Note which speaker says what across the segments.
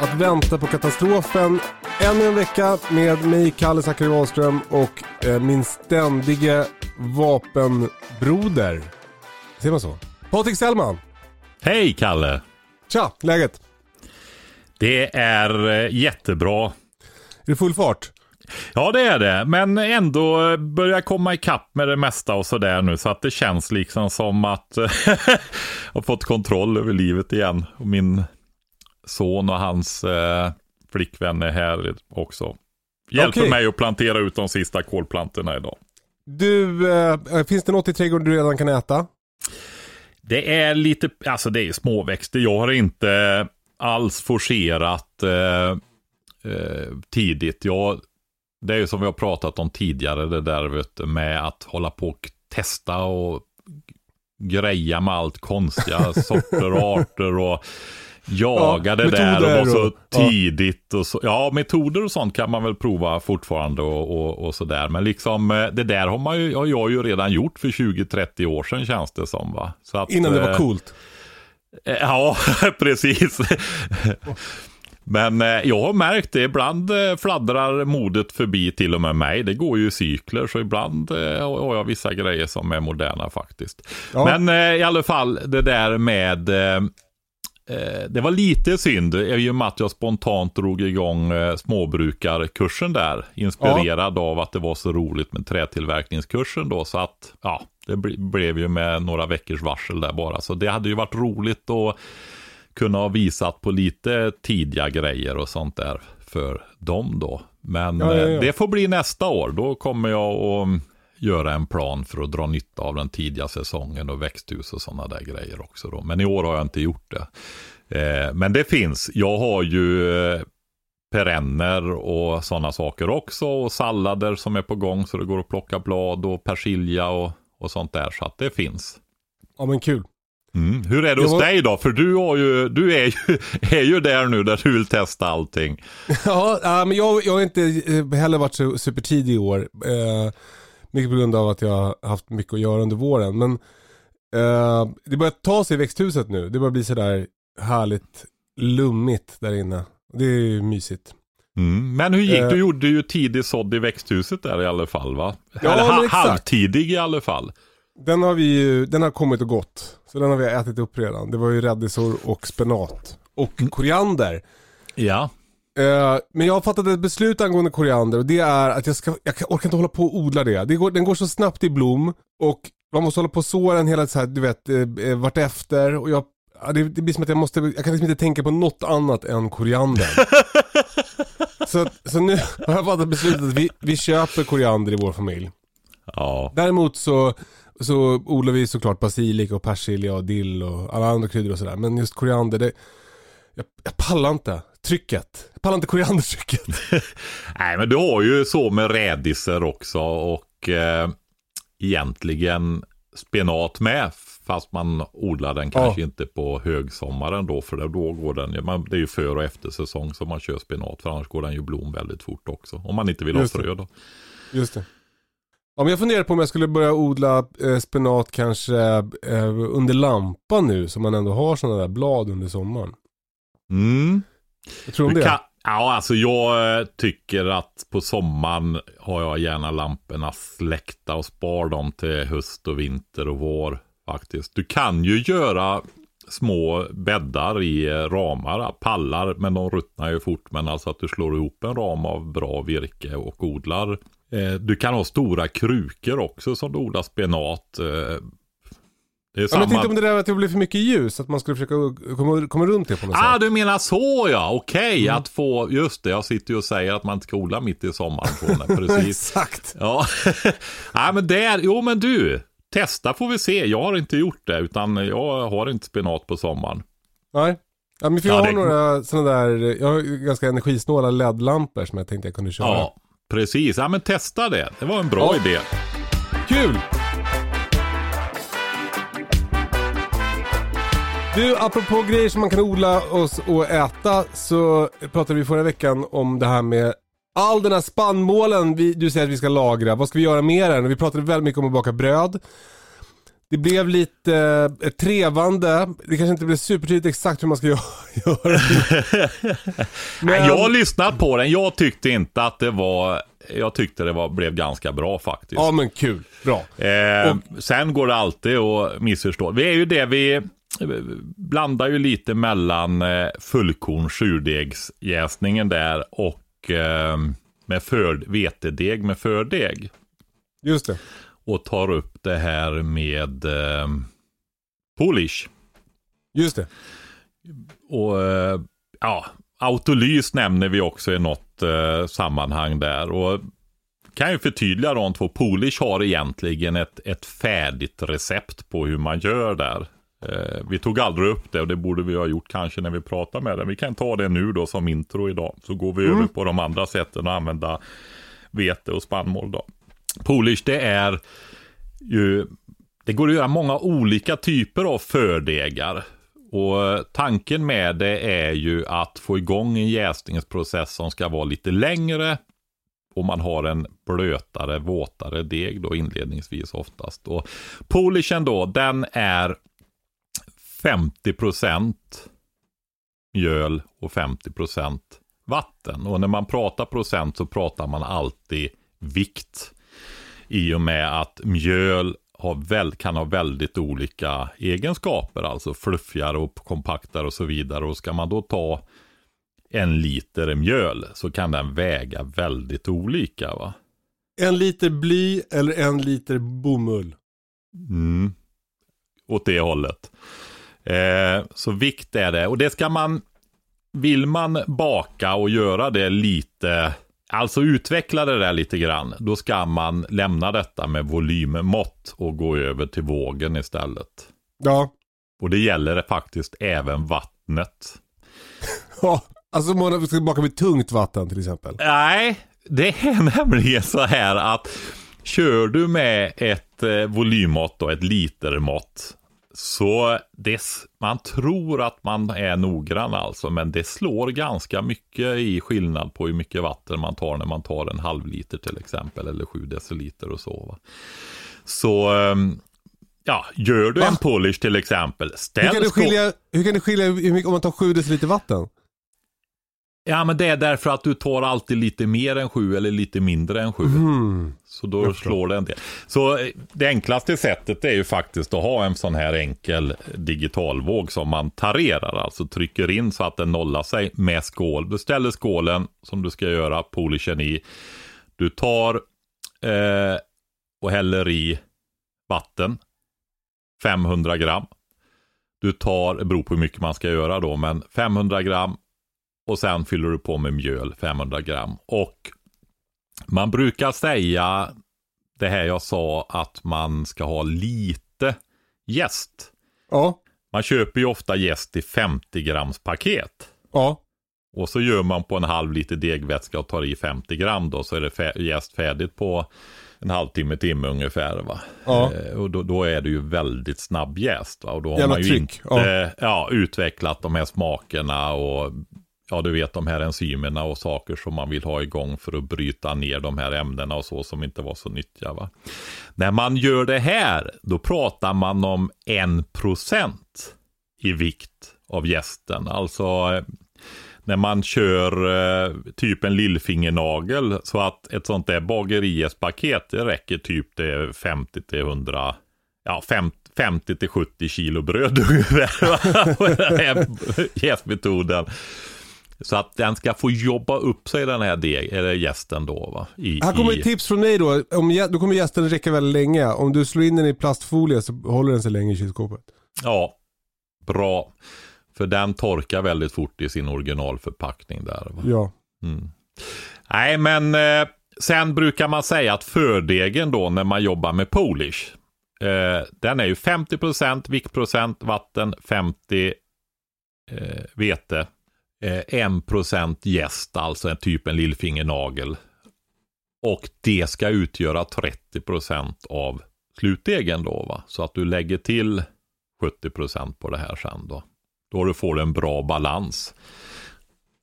Speaker 1: att vänta på katastrofen. Ännu en vecka med mig, Kalle Zackari Wahlström och eh, min ständige vapenbroder. Ser man så? Patrik Sellman.
Speaker 2: Hej Kalle!
Speaker 1: Tja, läget?
Speaker 2: Det är eh, jättebra.
Speaker 1: Är det full fart?
Speaker 2: Ja, det är det. Men ändå börjar komma ikapp med det mesta och sådär nu. Så att det känns liksom som att jag har fått kontroll över livet igen. Och min son och hans eh, flickvän är här också. Hjälper
Speaker 1: Okej.
Speaker 2: mig att plantera ut de sista kolplantorna idag.
Speaker 1: Du, eh, finns det något i trädgården du redan kan äta?
Speaker 2: Det är lite, alltså det är småväxter. Jag har inte alls forcerat eh, eh, tidigt. Jag, det är ju som vi har pratat om tidigare, det där vet med att hålla på och testa och greja med allt konstiga sorter och arter och jaga
Speaker 1: Ja,
Speaker 2: det där och vara så
Speaker 1: och-
Speaker 2: tidigt. Och så, ja, metoder och sånt kan man väl prova fortfarande och, och, och sådär. Men liksom eh, det där har, man ju, har jag ju redan gjort för 20-30 år sedan känns det som. va. Så att,
Speaker 1: Innan det var
Speaker 2: eh,
Speaker 1: coolt.
Speaker 2: Eh, Ja, precis. Men eh, jag har märkt det, ibland eh, fladdrar modet förbi till och med mig. Det går ju i cykler, så ibland eh, har jag vissa grejer som är moderna faktiskt.
Speaker 1: Ja.
Speaker 2: Men eh, i alla fall, det där med... Eh, det var lite synd, i och med att jag spontant drog igång eh, småbrukarkursen där. Inspirerad av att det var så roligt med trätillverkningskursen då. Så att, ja, det ble- blev ju med några veckors varsel där bara. Så det hade ju varit roligt att kunna ha visat på lite tidiga grejer och sånt där för dem då. Men
Speaker 1: Ja, ja, ja.
Speaker 2: eh, det får bli nästa år. Då kommer jag att göra en plan för att dra nytta av den tidiga säsongen och växthus och sådana där grejer också då. Men i år har jag inte gjort det. Eh, men det finns. Jag har ju eh, perenner och sådana saker också och sallader som är på gång så det går att plocka blad och persilja och, och sånt där. Så att det finns.
Speaker 1: Ja men kul.
Speaker 2: Mm. Hur är det hos
Speaker 1: var-
Speaker 2: dig då? För du, har ju, du är, ju, är ju där nu där du vill testa allting.
Speaker 1: Ja, men jag, jag har inte eh, heller varit så supertidig i år. Mycket på grund av att jag har haft mycket att göra under våren. Men eh, det börjar ta sig i växthuset nu. Det börjar bli sådär härligt lummigt där inne. Det är ju mysigt.
Speaker 2: Mm. Men hur gick
Speaker 1: Eh.
Speaker 2: Du gjorde ju tidig sådd i växthuset där i alla fall va?
Speaker 1: Ja,
Speaker 2: Eller ha, halvtidig i alla fall.
Speaker 1: Den har vi ju, den har kommit och gått. Så den har vi ätit upp redan. Det var ju rädisor och spenat. Och koriander.
Speaker 2: Ja.
Speaker 1: Eh, men jag har fattat ett beslut angående koriander och det är att jag, ska, jag orkar inte hålla på och odla det. det går, den går så snabbt i blom och man måste hålla på och så den hela så här, du vet, eh, eh, vartefter. Och jag, ja, det, det blir som att jag måste, jag kan liksom inte tänka på något annat än koriander. så, så nu har jag fattat beslutet att vi, vi köper koriander i vår familj.
Speaker 2: Ja.
Speaker 1: Däremot så, så odlar vi såklart basilika och persilja och dill och alla andra kryddor och sådär. Men just koriander, det, jag, jag pallar inte trycket. Jag pallar inte koriandertrycket.
Speaker 2: Nej men du har ju så med rädisor också och eh, egentligen spenat med. Fast man odlar den kanske
Speaker 1: Ja.
Speaker 2: inte på högsommaren då. För då går den, man, det är ju för och eftersäsong som man kör spenat. För annars går den ju blom väldigt fort också. Om man inte vill ha
Speaker 1: Just det.
Speaker 2: frö då.
Speaker 1: Just det. Ja, men jag funderar på om jag skulle börja odla eh, spenat kanske eh, under lampan nu. Så man ändå har sådana där blad under sommaren.
Speaker 2: Mm.
Speaker 1: Jag tror
Speaker 2: Du
Speaker 1: det.
Speaker 2: kan, Ja, alltså jag eh, tycker att på sommaren har jag gärna lamporna släckta och spar dem till höst och vinter och vår faktiskt. Du kan ju göra små bäddar i eh, ramar, pallar, men de ruttnar ju fort. Men alltså att du slår ihop en ram av bra virke och odlar. Eh, du kan ha stora krukor också som du odlar spenat. Eh,
Speaker 1: det är samma... Jag tänkte om det där att det blir för mycket ljus, att man skulle försöka komma, komma runt det på något ah, sätt.
Speaker 2: Ah, du menar så ja, okej, okay, mm. att få, just det, jag sitter ju och säger att man inte ska odla mitt i sommaren. Precis.
Speaker 1: Exakt.
Speaker 2: Ja, Nej, men där, jo men du, testa får vi se. Jag har inte gjort det, utan jag har inte spenat på sommaren.
Speaker 1: Nej. Ja, men för jag ja, har det... några sådana där, jag har ganska energisnåla LED-lampor som jag tänkte jag kunde köra.
Speaker 2: Ja, precis. Ja, men testa det. Det var en bra ja. idé.
Speaker 1: Kul! Du, apropå grejer som man kan odla och, och äta så pratade vi förra veckan om det här med all den här spannmålen vi, du säger att vi ska lagra. Vad ska vi göra med den? Vi pratade väldigt mycket om att baka bröd. Det blev lite eh, trevande. Det kanske inte blev supertydligt exakt hur man ska göra.
Speaker 2: Men... Jag lyssnat på den. Jag tyckte inte att det var jag tyckte det var, blev ganska bra faktiskt.
Speaker 1: Ja men kul, bra.
Speaker 2: Eh, och... Sen går det alltid att missförstå. Vi är ju det vi blandar ju lite mellan eh, fullkorn surdegsjäsningen där och eh, med för, vetedeg med fördeg.
Speaker 1: Just det.
Speaker 2: Och tar upp det här med eh, polish.
Speaker 1: Just det.
Speaker 2: Och eh, ja, autolys nämner vi också i något eh, sammanhang där. Och kan ju förtydliga de två. Polish har egentligen ett, ett färdigt recept på hur man gör där. Eh, vi tog aldrig upp det och det borde vi ha gjort kanske när vi pratade med den. Vi kan ta det nu då som intro idag. Så går vi mm. över på de andra sätten att använda vete och spannmål då. Polish det är ju, det går att göra många olika typer av fördegar. Och tanken med det är ju att få igång en jäsningsprocess som ska vara lite längre. Och man har en blötare, våtare deg då inledningsvis oftast. Och polishen då, den är 50% mjöl och 50% vatten. Och när man pratar procent så pratar man alltid vikt. I och med att mjöl väl, kan ha väldigt olika egenskaper, alltså fluffigare och kompaktare och så vidare. Och ska man då ta en liter mjöl så kan den väga väldigt olika. va?
Speaker 1: En liter bly eller en liter bomull?
Speaker 2: Mm. Åt det hållet. Eh, så vikt är det. Och det ska man, vill man baka och göra det lite, alltså utveckla det där lite grann, då ska man lämna detta med volymmått och gå över till vågen istället.
Speaker 1: Ja.
Speaker 2: Och det gäller faktiskt även vattnet.
Speaker 1: Ja, alltså man ska baka med tungt vatten till exempel.
Speaker 2: Nej, det är nämligen så här att kör du med ett eh, volymmått och ett litermått så det, man tror att man är noggrann alltså, men det slår ganska mycket i skillnad på hur mycket vatten man tar när man tar en halv liter till exempel, eller sju deciliter och så. Va? Så ehm, ja, gör du Va? en polish till exempel, ställ
Speaker 1: hur kan, det skilja, hur kan det skilja om man tar sju deciliter vatten?
Speaker 2: Ja, men det är därför att du tar alltid lite mer än sju eller lite mindre än sju.
Speaker 1: Mm.
Speaker 2: Så då slår det en del. Så eh, det enklaste sättet är ju faktiskt att ha en sån här enkel digitalvåg som man tarerar, alltså trycker in så att den nollar sig med skål. Du ställer skålen som du ska göra polishen i. Du tar eh, och häller i vatten, 500 gram. Du tar, det beror på hur mycket man ska göra då, men 500 gram och sen fyller du på med mjöl 500 gram. Och man brukar säga det här jag sa att man ska ha lite gäst.
Speaker 1: Ja.
Speaker 2: Man köper ju ofta gäst i 50 grams paket.
Speaker 1: Ja.
Speaker 2: Och så gör man på en halv liter degvätska och tar i 50 gram då så är det gäst färdigt på en halvtimme, timme ungefär. Va?
Speaker 1: Ja.
Speaker 2: Eh, och då, då, är det ju väldigt snabb jäst. Va? Och då har
Speaker 1: Jävla
Speaker 2: man ju
Speaker 1: tryck.
Speaker 2: inte ja. Ja, utvecklat de här smakerna och ja, du vet de här enzymerna och saker som man vill ha igång för att bryta ner de här ämnena och så som inte var så nyttiga. Va? När man gör det här, då pratar man om en procent i vikt av gästen. Alltså eh, när man kör eh, typ en lillfingernagel så att ett sånt där bageriespaket det räcker typ till 50 till 100, ja 50 till 70 kilo bröd ungefär. Jäsmetoden. Så att den ska få jobba upp sig den här deg, eller gästen då. Va?
Speaker 1: I, här kommer i... ett tips från mig då. Om, då kommer gästen räcka väldigt länge. Om du slår in den i plastfolie så håller den sig länge i kylskåpet.
Speaker 2: Ja, bra. För den torkar väldigt fort i sin originalförpackning där. Va?
Speaker 1: Ja.
Speaker 2: Mm. Nej, men eh, sen brukar man säga att fördegen då när man jobbar med Polish. Eh, den är ju 50% viktprocent vatten, 50 eh, vete Eh, 1 procent gäst, alltså en typ en lillfingernagel. Och det ska utgöra 30 procent av slutdegen då va. Så att du lägger till 70 procent på det här sen då. Då du får en bra balans.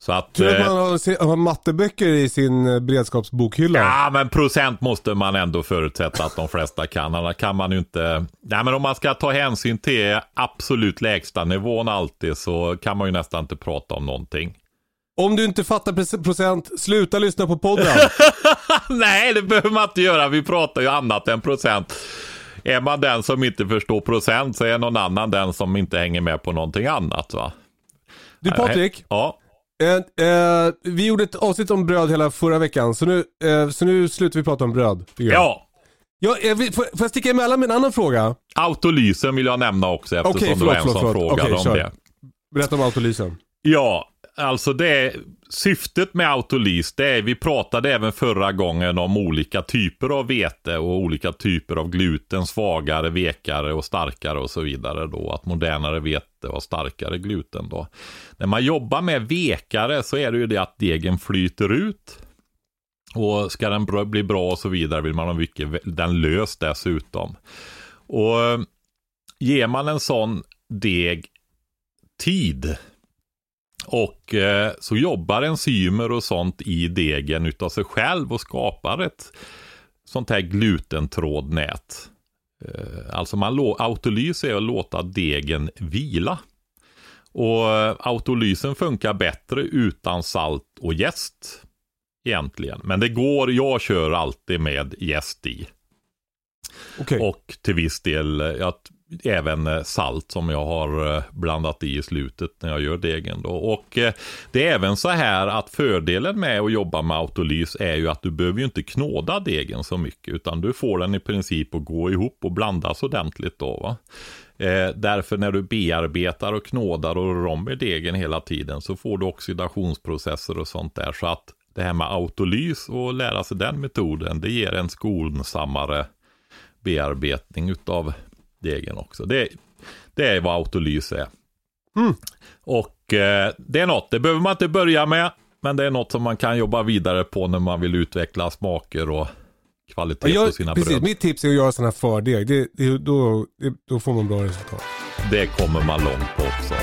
Speaker 1: Så att, du att man har, har matteböcker i sin eh, beredskapsbokhylla?
Speaker 2: Ja, men procent måste man ändå förutsätta att de flesta kan. Annars kan man ju inte... Nej, men om man ska ta hänsyn till absolut lägsta nivån alltid så kan man ju nästan inte prata om någonting.
Speaker 1: Om du inte fattar procent, sluta lyssna på podden.
Speaker 2: Nej, det behöver man inte göra. Vi pratar ju annat än procent. Är man den som inte förstår procent så är någon annan den som inte hänger med på någonting annat. va?
Speaker 1: Du Patrik.
Speaker 2: Ja.
Speaker 1: Eh, eh, vi gjorde ett avsnitt om bröd hela förra veckan, så nu, eh, så nu slutar vi prata om bröd.
Speaker 2: Ja.
Speaker 1: Ja, jag vill, får, får jag sticka emellan med en annan fråga?
Speaker 2: Autolysen vill jag nämna också eftersom okay, förlåt, det var en som frågade okay, om kör. det.
Speaker 1: Berätta om autolysen.
Speaker 2: Ja, alltså det syftet med autolys, det är, vi pratade även förra gången om olika typer av vete och olika typer av gluten, svagare, vekare och starkare och så vidare då. Att modernare vete har starkare gluten då. När man jobbar med vekare så är det ju det att degen flyter ut. Och ska den bli bra och så vidare vill man ha mycket, den lös dessutom. Och ger man en sån deg tid och eh, så jobbar enzymer och sånt i degen utav sig själv och skapar ett sånt här glutentrådnät. Eh, alltså man autolys är att låta degen vila. Och eh, autolysen funkar bättre utan salt och jäst. Egentligen. Men det går, jag kör alltid med jäst i. Okay. Och till viss del, jag även eh, salt som jag har eh, blandat i i slutet när jag gör degen. Då. Och eh, det är även så här att fördelen med att jobba med autolys är ju att du behöver ju inte knåda degen så mycket utan du får den i princip att gå ihop och blandas ordentligt då. Va? Eh, därför när du bearbetar och knådar och rör om i degen hela tiden så får du oxidationsprocesser och sånt där. Så att det här med autolys och lära sig den metoden, det ger en skonsammare bearbetning utav degen också. Det, det är vad autolys är.
Speaker 1: Mm.
Speaker 2: Och eh, det är något, det behöver man inte börja med. Men det är något som man kan jobba vidare på när man vill utveckla smaker och kvalitet
Speaker 1: jag,
Speaker 2: på sina
Speaker 1: precis,
Speaker 2: bröd.
Speaker 1: Mitt tips är att göra sådana här fördeg. Det, det, då, det, då får man bra resultat.
Speaker 2: Det kommer man långt på också.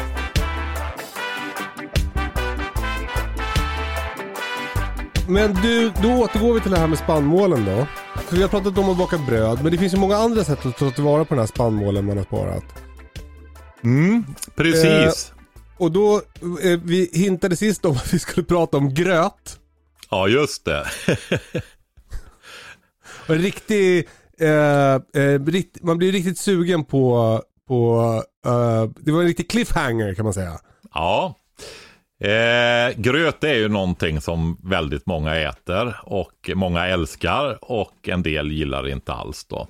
Speaker 1: Men du, då återgår vi till det här med spannmålen då. För vi har pratat om att baka bröd, men det finns ju många andra sätt att ta tillvara på den här spannmålen man har sparat.
Speaker 2: Mm, precis.
Speaker 1: Eh, och då, eh, vi hintade sist om att vi skulle prata om gröt.
Speaker 2: Ja, just det.
Speaker 1: en riktig, eh, eh, rikt, man blir riktigt sugen på, på eh, det var en riktig cliffhanger kan man säga.
Speaker 2: Ja. Eh, gröt är ju någonting som väldigt många äter och många älskar och en del gillar inte alls då.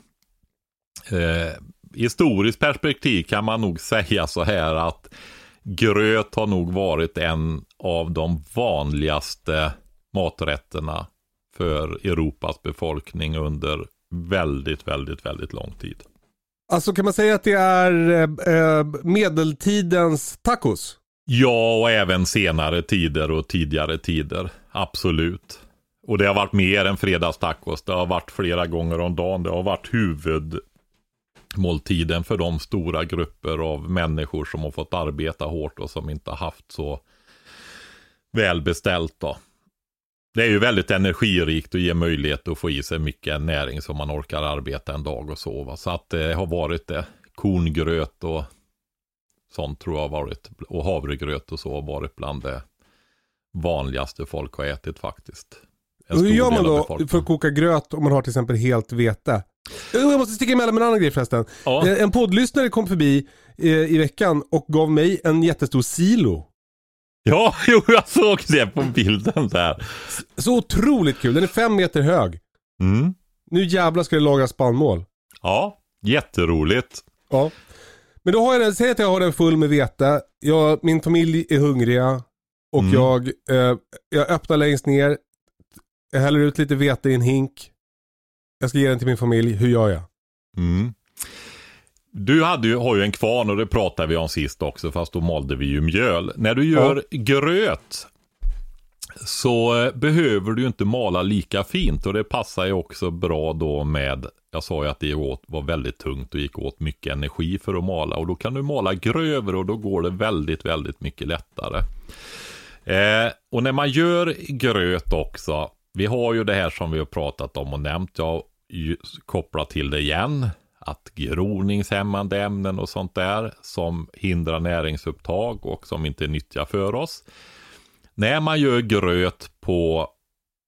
Speaker 2: Eh, historiskt perspektiv kan man nog säga så här att gröt har nog varit en av de vanligaste maträtterna för Europas befolkning under väldigt, väldigt, väldigt lång tid.
Speaker 1: Alltså kan man säga att det är eh, eh medeltidens tacos?
Speaker 2: Ja, och även senare tider och tidigare tider. Absolut. Och det har varit mer än fredagstacos. Det har varit flera gånger om dagen. Det har varit huvudmåltiden för de stora grupper av människor som har fått arbeta hårt och som inte har haft så välbeställt då. Det är ju väldigt energirikt och ger möjlighet att få i sig mycket näring som man orkar arbeta en dag och sova. Så att det har varit det. Korngröt och sånt tror jag har varit, och havregröt och så har varit bland det vanligaste folk har ätit faktiskt.
Speaker 1: Hur gör man då för att koka gröt om man har till exempel helt vete? Jo, Jag måste sticka emellan med en annan grej förresten.
Speaker 2: Ja.
Speaker 1: Eh, En poddlyssnare kom förbi eh, i veckan och gav mig en jättestor silo.
Speaker 2: Ja, jo, jag såg det på bilden där.
Speaker 1: Så otroligt kul, den är fem meter hög.
Speaker 2: Mm.
Speaker 1: Nu jävlar ska det lagras spannmål.
Speaker 2: Ja, jätteroligt.
Speaker 1: Ja. Men då har jag den, säg att jag har den full med vete. Jag, min familj är hungriga. Och
Speaker 2: Mm.
Speaker 1: jag, eh, jag öppnar längst ner. Jag häller ut lite vete i en hink. Jag ska ge den till min familj. Hur gör jag?
Speaker 2: Mm. Du hade ju, har ju en kvarn och det pratade vi om sist också, fast då malde vi ju mjöl. När du gör gröt så eh, behöver du inte mala lika fint och det passar ju också bra då med, jag sa ju att det åt, var väldigt tungt och gick åt mycket energi för att mala och då kan du mala grövre och då går det väldigt, väldigt mycket lättare. Eh, och när man gör gröt också, vi har ju det här som vi har pratat om och nämnt, jag kopplar till det igen, att groningshämmande ämnen och sånt där som hindrar näringsupptag och som inte är nyttiga för oss. När man gör gröt på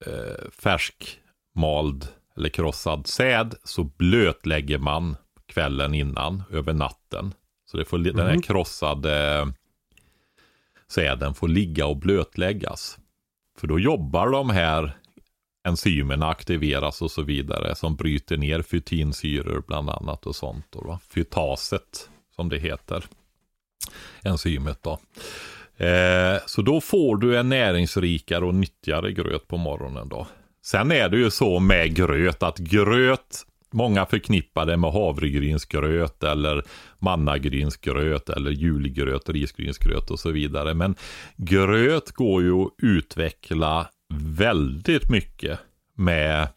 Speaker 2: eh, färskmald eller krossad säd så blötlägger man kvällen innan, över natten. Så det får, li- den här krossade säden får ligga och blötläggas. För då jobbar de här enzymerna aktiveras och så vidare som bryter ner fytinsyror bland annat och sånt. Då, va? Fytaset som det heter. Enzymet då. Eh, så då får du en näringsrikare och nyttigare gröt på morgonen då. Sen är det ju så med gröt att gröt, många förknippar det med havregrynsgröt eller mannagrynsgröt eller julgröt, risgrynsgröt och så vidare. Men gröt går ju att utveckla väldigt mycket med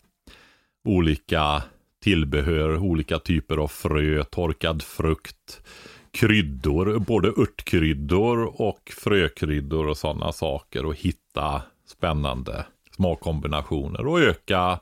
Speaker 2: olika tillbehör, olika typer av frö, torkad frukt, kryddor, både örtkryddor och frökryddor och sådana saker och hitta spännande smakkombinationer och öka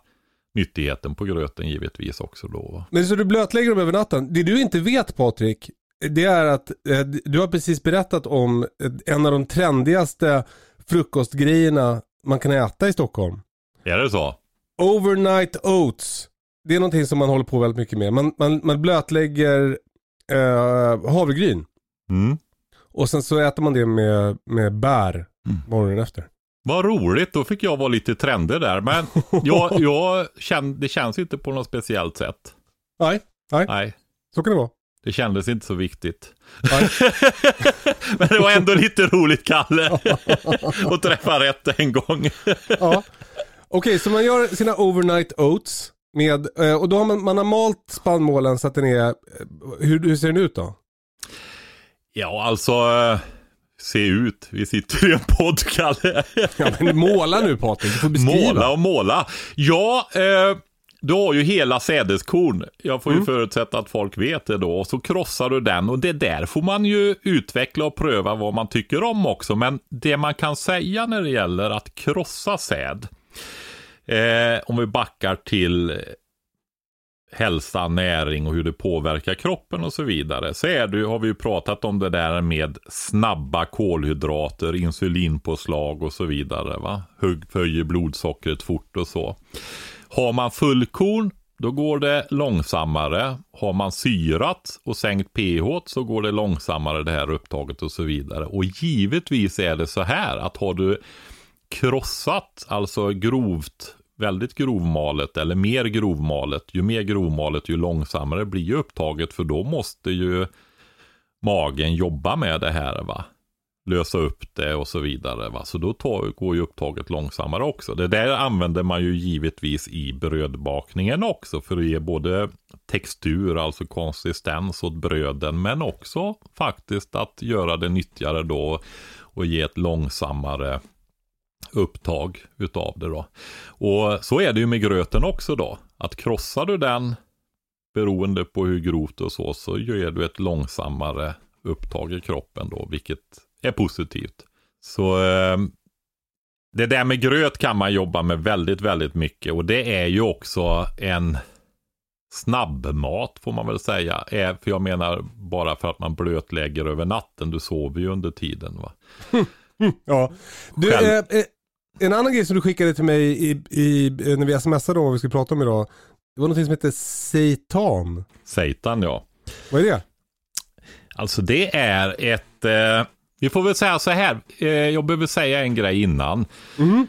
Speaker 2: nyttigheten på gröten givetvis också då.
Speaker 1: Men så du blötlägger dem över natten. Det du inte vet Patrik, det är att eh, du har precis berättat om eh, en av de trendigaste frukostgrejerna man kan äta i Stockholm.
Speaker 2: Är det så?
Speaker 1: Overnight oats. Det är någonting som man håller på väldigt mycket med. Man, man, man blötlägger eh, havregryn.
Speaker 2: Mm.
Speaker 1: Och sen så äter man det med, med bär morgonen efter.
Speaker 2: Vad roligt, då fick jag vara lite trendig där. Men jag, jag känn, det känns inte på något speciellt sätt.
Speaker 1: Nej, nej,
Speaker 2: Nej,
Speaker 1: så kan det vara.
Speaker 2: det kändes inte så viktigt. Men det var ändå lite roligt, Kalle. att träffa rätt en gång.
Speaker 1: Ja. Okej, så man gör sina overnight oats. Med, eh, och då har man, man har malt spannmålen så att den är, eh, hur, hur ser den ut då?
Speaker 2: Ja, alltså. eh, Se ut. Vi sitter i en podd, Kalle.
Speaker 1: Ja, men måla nu Patrik, du får beskriva.
Speaker 2: Måla och måla. Ja, eh, du har ju hela sädeskorn. Jag får ju
Speaker 1: Mm.
Speaker 2: förutsätta att folk vet det då. Och så krossar du den och det där får man ju utveckla och pröva vad man tycker om också. Men det man kan säga när det gäller att krossa säd. Eh, om vi backar till hälsa, näring och hur det påverkar kroppen och så vidare. Så är det, har vi ju pratat om det där med snabba kolhydrater, insulinpåslag och så vidare. Va? Hög, höjer blodsockret fort och så. Har man fullkorn, då går det långsammare. Har man syrat och sänkt pH så går det långsammare det här upptaget och så vidare. Och givetvis är det så här att har du krossat, alltså grovt, väldigt grovmalet eller mer grovmalet, ju mer grovmalet ju långsammare blir ju upptaget för då måste ju magen jobba med det här va. Lösa upp det och så vidare va. Så då tar, går ju upptaget långsammare också. Det där använder man ju givetvis i brödbakningen också för att ge både textur, alltså konsistens åt bröden men också faktiskt att göra det nyttigare då och ge ett långsammare upptag utav det då. Och så är det ju med gröten också då. Att krossar du den beroende på hur grovt och så, så gör du ett långsammare upptag i kroppen då, vilket är positivt. Så eh, det där med gröt kan man jobba med väldigt, väldigt mycket och det är ju också en snabbmat får man väl säga. Är, för jag menar bara för att man blötlägger över natten, du sover ju under tiden va.
Speaker 1: Ja. Du, eh, eh, en annan grej som du skickade till mig i, i, när vi smsade om vad vi skulle prata om idag. Det var något som heter seitan.
Speaker 2: Satan ja.
Speaker 1: Vad är det?
Speaker 2: Alltså det är ett, eh, vi får väl säga så här, eh, jag behöver säga en grej innan.
Speaker 1: Mhm.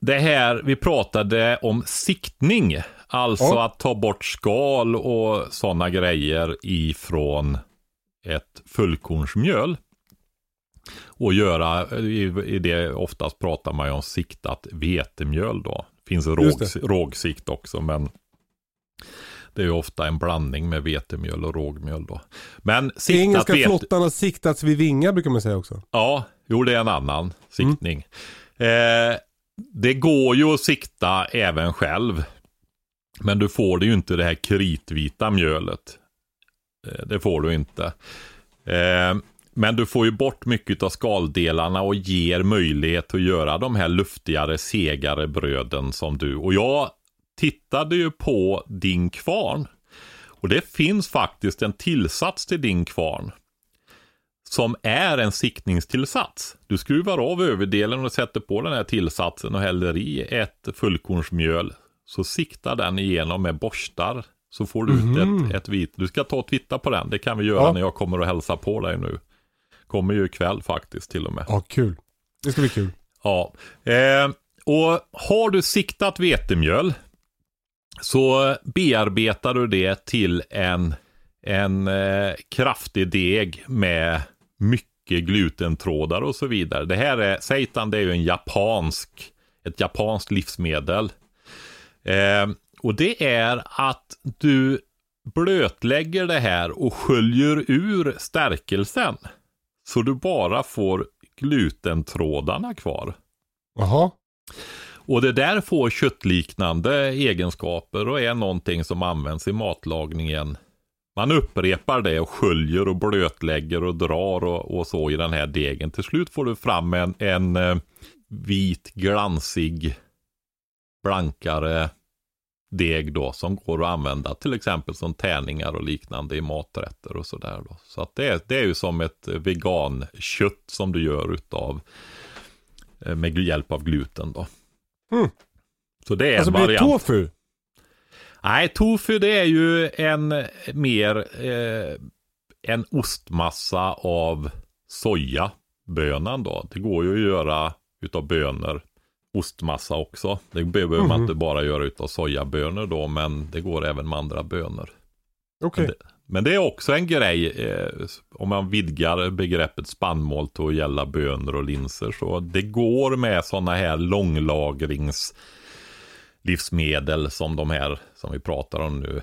Speaker 2: Det här, vi pratade om siktning, alltså
Speaker 1: Ja.
Speaker 2: att ta bort skal och sådana grejer ifrån ett fullkornsmjöl. Och göra, i, i det oftast pratar man ju om siktat vetemjöl då. Finns råg, rågsikt också men det är ju ofta en blandning med vetemjöl och rågmjöl då. Men siktat
Speaker 1: Engelska flottan har siktats vid vingar brukar man säga också.
Speaker 2: Ja, jo det är en annan siktning. Eh, det går ju att sikta även själv. Men du får det ju inte det här kritvita mjölet. Eh, det får du inte. Eh, men du får ju bort mycket av skaldelarna och ger möjlighet att göra de här luftigare, segare bröden som du. Och jag tittade ju på din kvarn. Och det finns faktiskt en tillsats till din kvarn som är en siktningstillsats. Du skruvar av överdelen och sätter på den här tillsatsen och häller i ett fullkornsmjöl. Så siktar den igenom med borstar. Så får du ut ett, ett vit. Du ska ta och titta på den. Det kan vi göra
Speaker 1: Ja.
Speaker 2: när jag kommer och hälsa på dig nu. Kommer ju ikväll faktiskt till och med.
Speaker 1: Ja, kul. Det ska bli kul.
Speaker 2: Ja, eh, och har du siktat vetemjöl så bearbetar du det till en, en eh, kraftig deg med mycket glutentrådar och så vidare. Det här är, seitan det är ju en japansk, ett japanskt livsmedel. Eh, och det är att du blötlägger det här och sköljer ur stärkelsen. Så du bara får glutentrådarna kvar.
Speaker 1: Jaha.
Speaker 2: Och det där får köttliknande egenskaper och är någonting som används i matlagningen. Man upprepar det och sköljer och blötlägger och drar och, och så i den här degen. Till slut får du fram en, en eh, vit, glansig, blankare deg då som går att använda till exempel som tärningar och liknande i maträtter och sådär då. Så att det, är, det är ju som ett vegankött som du gör utav eh, med hjälp av gluten då.
Speaker 1: Mm.
Speaker 2: Så det är
Speaker 1: Alltså
Speaker 2: en
Speaker 1: blir det
Speaker 2: variant.
Speaker 1: tofu?
Speaker 2: Nej, tofu det är ju en mer eh, en ostmassa av sojabönan då. Det går ju att göra utav bönor ostmassa också. Det behöver man
Speaker 1: Mhm.
Speaker 2: inte bara göra utav sojabönor då, men det går även med andra bönor.
Speaker 1: Okej.
Speaker 2: Men, det, men det är också en grej, eh, om man vidgar begreppet spannmål till att gälla bönor och linser, så det går med sådana här långlagrings livsmedel som de här som vi pratar om nu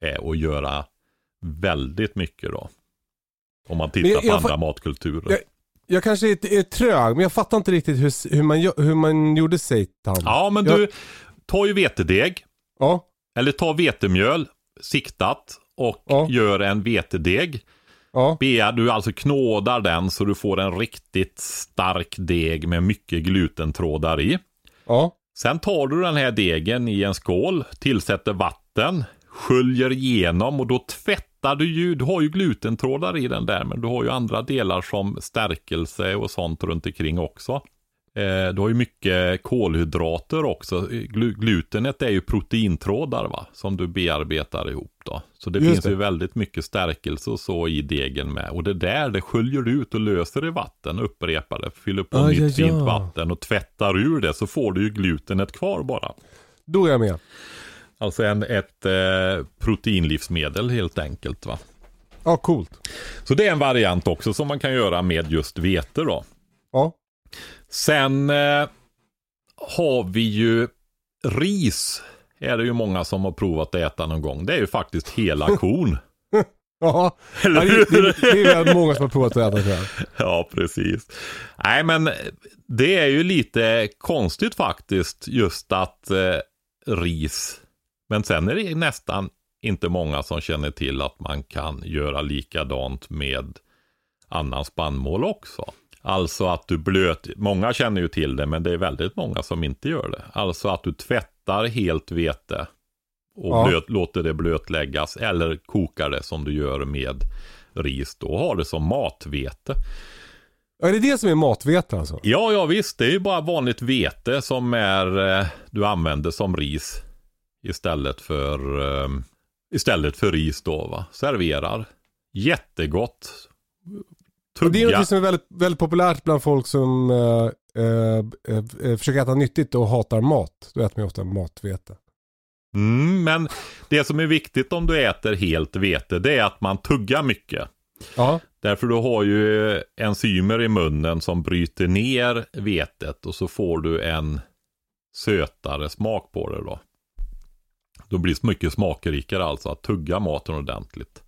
Speaker 2: är att göra väldigt mycket då. Om man tittar
Speaker 1: Men jag-
Speaker 2: på
Speaker 1: jag
Speaker 2: andra matkulturer.
Speaker 1: Jag- Jag kanske är, är trög, men jag fattar inte riktigt hur, hur, man, hur man gjorde seitan.
Speaker 2: Ja, men
Speaker 1: Jag-
Speaker 2: du, ta ju vetedeg,
Speaker 1: Ja,
Speaker 2: eller ta vetemjöl, siktat, och
Speaker 1: Ja.
Speaker 2: gör en vetedeg.
Speaker 1: ja,
Speaker 2: Bea, du alltså knådar den så du får en riktigt stark deg med mycket glutentrådar i.
Speaker 1: ja.
Speaker 2: Sen tar du den här degen i en skål, tillsätter vatten, sköljer igenom och då tvättar du ju, du har ju glutentrådar i den där, men du har ju andra delar som stärkelse och sånt runt omkring också. Eh, du har ju mycket kolhydrater också. Glu- glutenet är ju proteintrådar va, som du bearbetar ihop då. Så det
Speaker 1: Just
Speaker 2: finns
Speaker 1: det.
Speaker 2: ju väldigt mycket stärkelse och så i degen med. Och det där, det sköljer du ut och löser i vatten, upprepar det, fyller på
Speaker 1: Ah,
Speaker 2: nytt
Speaker 1: ja,
Speaker 2: fint vatten och tvättar ur det så får du ju glutenet kvar bara.
Speaker 1: Då är jag med.
Speaker 2: Alltså en, ett eh, proteinlivsmedel helt enkelt va.
Speaker 1: Ja, coolt.
Speaker 2: Så det är en variant också som man kan göra med just vete då.
Speaker 1: Ja.
Speaker 2: Sen eh, har vi ju ris. Är det ju många som har provat att äta någon gång. Det är ju faktiskt hela kon.
Speaker 1: Ja,
Speaker 2: Eller
Speaker 1: ja det, det, det är väl många som har provat att äta tror jag.
Speaker 2: Ja, precis. Nej, men det är ju lite konstigt faktiskt just att eh, ris. Men sen är det nästan inte många som känner till att man kan göra likadant med annan spannmål också. Alltså att du blöt, många känner ju till det men det är väldigt många som inte gör det. Alltså att du tvättar helt vete och
Speaker 1: Ja.
Speaker 2: blöt, låter det blötläggas eller kokar det som du gör med ris då. och har det som matvete.
Speaker 1: Ja, är det det som är matvete alltså?
Speaker 2: Ja, ja visst. Det är ju bara vanligt vete som är, eh, du använder som ris istället för, eh, istället för ris då va. Serverar. Jättegott.
Speaker 1: Och det är
Speaker 2: Tugga.
Speaker 1: något som är väldigt, väldigt populärt bland folk som eh, eh, eh, försöker äta nyttigt och hatar mat. Då äter man ju ofta matvete.
Speaker 2: Mm, men det som är viktigt om du äter helt vete, det är att man tuggar mycket.
Speaker 1: Ja,
Speaker 2: Därför du har ju enzymer i munnen som bryter ner vetet och så får du en sötare smak på det då. Då blir det mycket smakrikare alltså att tugga maten ordentligt.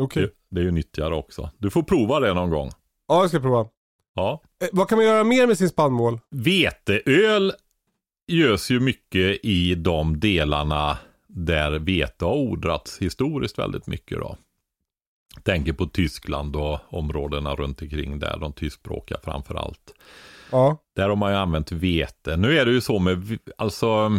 Speaker 1: okej.
Speaker 2: Det, det är ju nyttigare också. Du får prova det någon gång.
Speaker 1: Ja, jag ska prova.
Speaker 2: Ja.
Speaker 1: Eh, vad kan man göra mer med sin spannmål?
Speaker 2: Veteöl görs ju mycket i de delarna där vete har odlats historiskt väldigt mycket då. Tänker på Tyskland och områdena runt omkring där, de tyskspråkiga framför allt.
Speaker 1: Ja,
Speaker 2: Där har man ju använt vete. Nu är det ju så med, alltså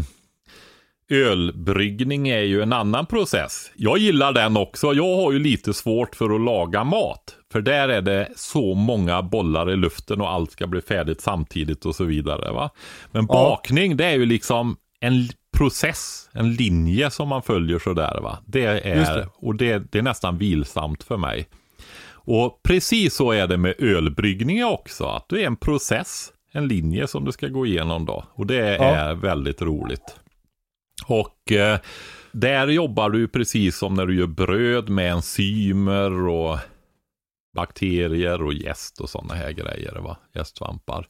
Speaker 2: ölbryggning är ju en annan process. Jag gillar den också. Jag har ju lite svårt för att laga mat. För där är det så många bollar i luften och allt ska bli färdigt samtidigt och så vidare. Va? Men
Speaker 1: Ja.
Speaker 2: bakning det är ju liksom en process, en linje som man följer sådär. Va? Det är,
Speaker 1: det.
Speaker 2: och det, det är nästan vilsamt för mig. Och precis så är det med ölbryggning också. Att det är en process, en linje som du ska gå igenom då. Och det
Speaker 1: Ja.
Speaker 2: är väldigt roligt. Och eh, där jobbar du precis som när du gör bröd med enzymer och bakterier och jäst och sådana här grejer. Va? Jästsvampar.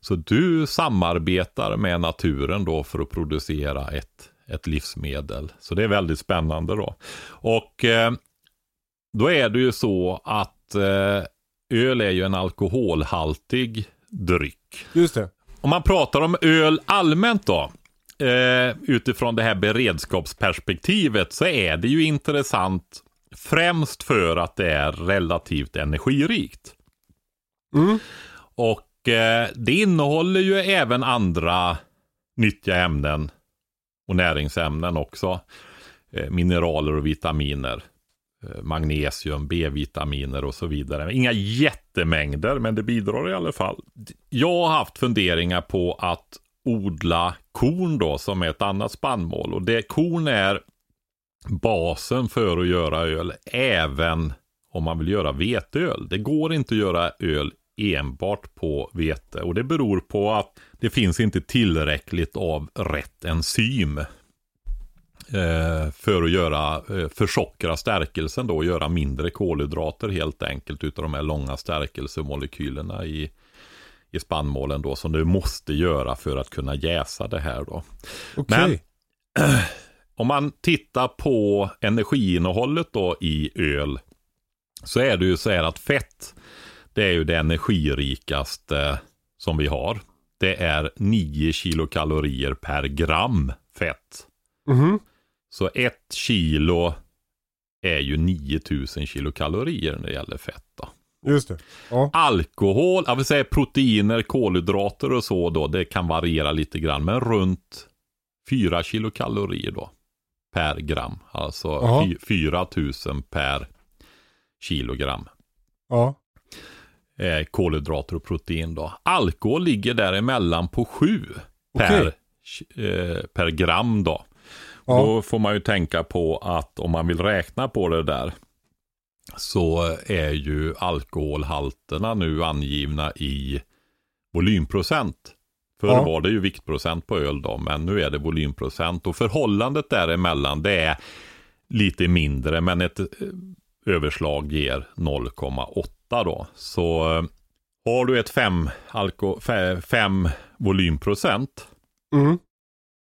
Speaker 2: Så du samarbetar med naturen då för att producera ett, ett livsmedel. Så det är väldigt spännande då. Och eh, då är det ju så att eh, öl är ju en alkoholhaltig dryck.
Speaker 1: just det.
Speaker 2: Om man pratar om öl allmänt då, eh, utifrån det här beredskapsperspektivet, så är det ju intressant främst för att det är relativt energirikt.
Speaker 1: Mm.
Speaker 2: Och eh, det innehåller ju även andra nyttiga ämnen och näringsämnen också. Eh, mineraler och vitaminer. Eh, magnesium, B-vitaminer och så vidare. Inga jättemängder, men det bidrar i alla fall. Jag har haft funderingar på att odla korn då, som är ett annat spannmål. Och det korn är basen för att göra öl, även om man vill göra veteöl. Det går inte att göra öl enbart på vete och det beror på att det finns inte tillräckligt av rätt enzym eh, för att göra, eh, försockra stärkelsen då och göra mindre kolhydrater helt enkelt utav de här långa stärkelsemolekylerna i, i spannmålen då som du måste göra för att kunna jäsa det här då.
Speaker 1: Okej.
Speaker 2: Om man tittar på energiinnehållet då i öl så är det ju så här att fett det är ju det energirikaste som vi har. Det är 9 kilokalorier per gram fett.
Speaker 1: Mhm.
Speaker 2: Så ett kilo är ju 9000 kilokalorier när det gäller fett. Då.
Speaker 1: Just det. Ja.
Speaker 2: Alkohol, jag vill säga proteiner, kolhydrater och så då, det kan variera lite grann, men runt 4 kilokalorier då per gram. Alltså
Speaker 1: Jaha.
Speaker 2: fy- 4000 per kilogram
Speaker 1: Ja.
Speaker 2: eh, kolhydrater och protein då. Alkohol ligger däremellan på 7
Speaker 1: Okej.
Speaker 2: per, eh, per gram då.
Speaker 1: Ja.
Speaker 2: Då får man ju tänka på att om man vill räkna på det där så är ju alkoholhalterna nu angivna i volymprocent. Förr
Speaker 1: Ja.
Speaker 2: var det ju viktprocent på öl då, men nu är det volymprocent. Och förhållandet däremellan det är lite mindre, men ett eh, överslag ger 0,8 då. Så eh, har du ett 5 alko- volymprocent
Speaker 1: Mm.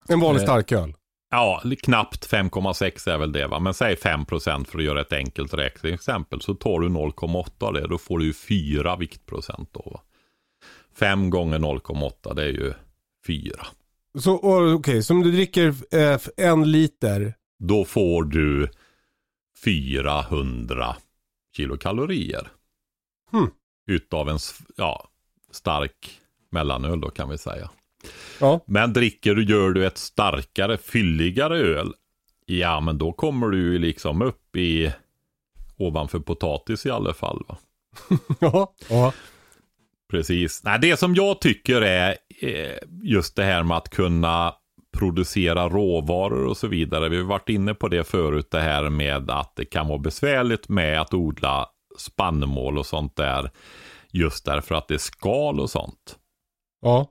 Speaker 1: En vanlig
Speaker 2: Eh,
Speaker 1: starköl.
Speaker 2: Ja, knappt 5,6 är väl det va. Men säg 5% för att göra ett enkelt räkneexempel. Så tar du 0,8 av det. Då får du ju 4 viktprocent då va. 5 gånger 0,8 det är ju 4.
Speaker 1: Så okej, så om du dricker eh, en liter.
Speaker 2: Då får du 400 kilokalorier.
Speaker 1: Hmm.
Speaker 2: Utav en ja, stark mellanöl då kan vi säga.
Speaker 1: Ja.
Speaker 2: Men dricker du, gör du ett starkare, fylligare öl. Ja, men då kommer du ju liksom upp i ovanför potatis i alla fall. Va?
Speaker 1: Ja. ja.
Speaker 2: Precis. Nej, det som jag tycker är eh, just det här med att kunna producera råvaror och så vidare. Vi har varit inne på det förut, det här med att det kan vara besvärligt med att odla spannmål och sånt där. Just därför att det är skal och sånt.
Speaker 1: Ja.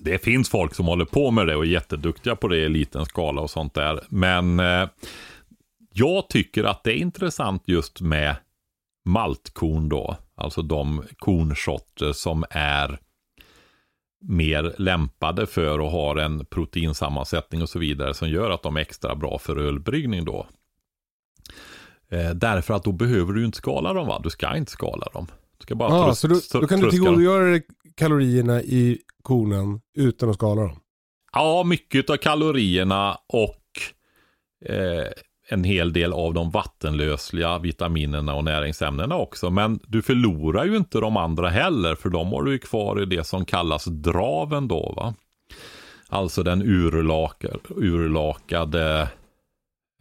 Speaker 2: Det finns folk som håller på med det och är jätteduktiga på det i liten skala och sånt där. Men eh, jag tycker att det är intressant just med maltkorn då. Alltså de kornsorter som är mer lämpade för och har en proteinsammansättning och så vidare som gör att de är extra bra för ölbryggning då. Eh, därför att då behöver du inte skala dem va? Du ska inte skala dem. Ska bara
Speaker 1: ah, så då, då kan du tillgodogöra dig kalorierna i kornen utan att skala dem?
Speaker 2: Ja, mycket av kalorierna och eh, en hel del av de vattenlösliga vitaminerna och näringsämnena också. Men du förlorar ju inte de andra heller, för de har du ju kvar i det som kallas draven då. va. Alltså den urlakade, urlakade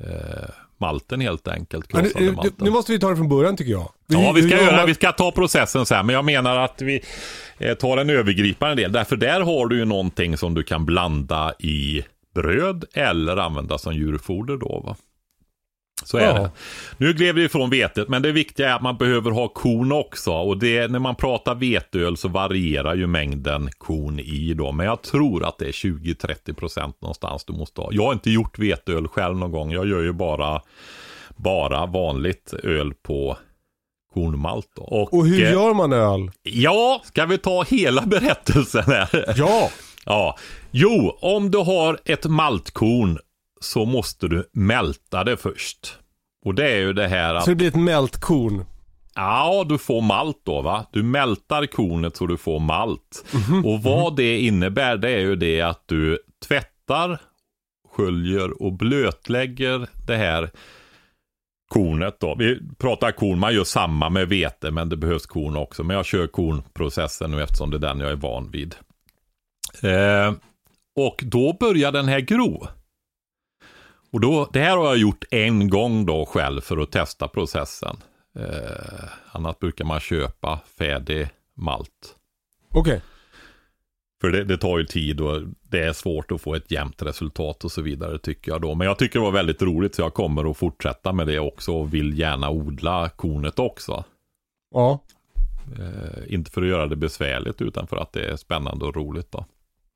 Speaker 2: eh, malten helt enkelt.
Speaker 1: Nu, malten. nu måste vi ta det från början tycker jag.
Speaker 2: Vi, ja, vi ska, göra, man... vi ska ta processen sen, men jag menar att vi eh, tar en övergripande del. Därför där har du ju någonting som du kan blanda i bröd eller använda som djurfoder då. Va? Så är ja. det. Nu gled vi ifrån vetet, men det viktiga är att man behöver ha korn också. Och det, när man pratar veteöl så varierar ju mängden korn i då. Men jag tror att det är 20-30% någonstans du måste ha. Jag har inte gjort veteöl själv någon gång. Jag gör ju bara, bara vanligt öl på kornmalt. Då.
Speaker 1: Och, och hur eh, gör man öl?
Speaker 2: Ja, ska vi ta hela berättelsen här?
Speaker 1: Ja!
Speaker 2: ja. Jo, om du har ett maltkorn så måste du mälta det först. Och det är ju det här att...
Speaker 1: Så det blir ett mältkorn?
Speaker 2: Ja, du får malt då va. Du mältar kornet så du får malt. Mm -hmm. Och vad det innebär det är ju det att du tvättar, sköljer och blötlägger det här kornet då. Vi pratar korn, man gör samma med vete men det behövs korn också. Men jag kör kornprocessen nu eftersom det är den jag är van vid. Eh, och då börjar den här gro. Och då, det här har jag gjort en gång då själv för att testa processen. Eh, annat brukar man köpa färdig malt.
Speaker 1: Okej. Okay.
Speaker 2: För det, det, tar ju tid och det är svårt att få ett jämnt resultat och så vidare tycker jag då. Men jag tycker det var väldigt roligt så jag kommer att fortsätta med det också och vill gärna odla kornet också.
Speaker 1: Ja.
Speaker 2: Eh, inte för att göra det besvärligt utan för att det är spännande och roligt då.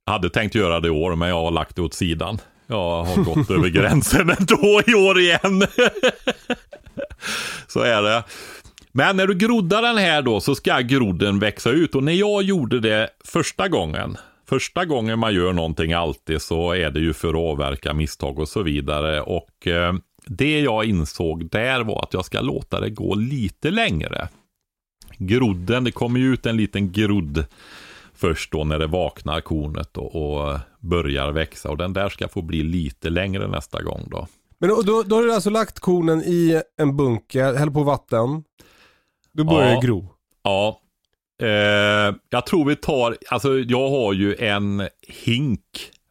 Speaker 2: Jag hade tänkt göra det i år men jag har lagt det åt sidan. Jag har gått över gränsen ändå i år igen. så är det. Men när du groddar den här då så ska grodden växa ut. Och när jag gjorde det första gången. Första gången man gör någonting alltid så är det ju för att avverka misstag och så vidare. Och eh, det jag insåg där var att jag ska låta det gå lite längre. Grodden, det kommer ju ut en liten grodd först då när det vaknar kornet och, och börjar växa. Och den där ska få bli lite längre nästa gång då.
Speaker 1: Men då, då har du alltså lagt kornen i en bunker, häller på vatten. Då börjar ja, det gro.
Speaker 2: Ja. Eh, jag tror vi tar, alltså jag har ju en hink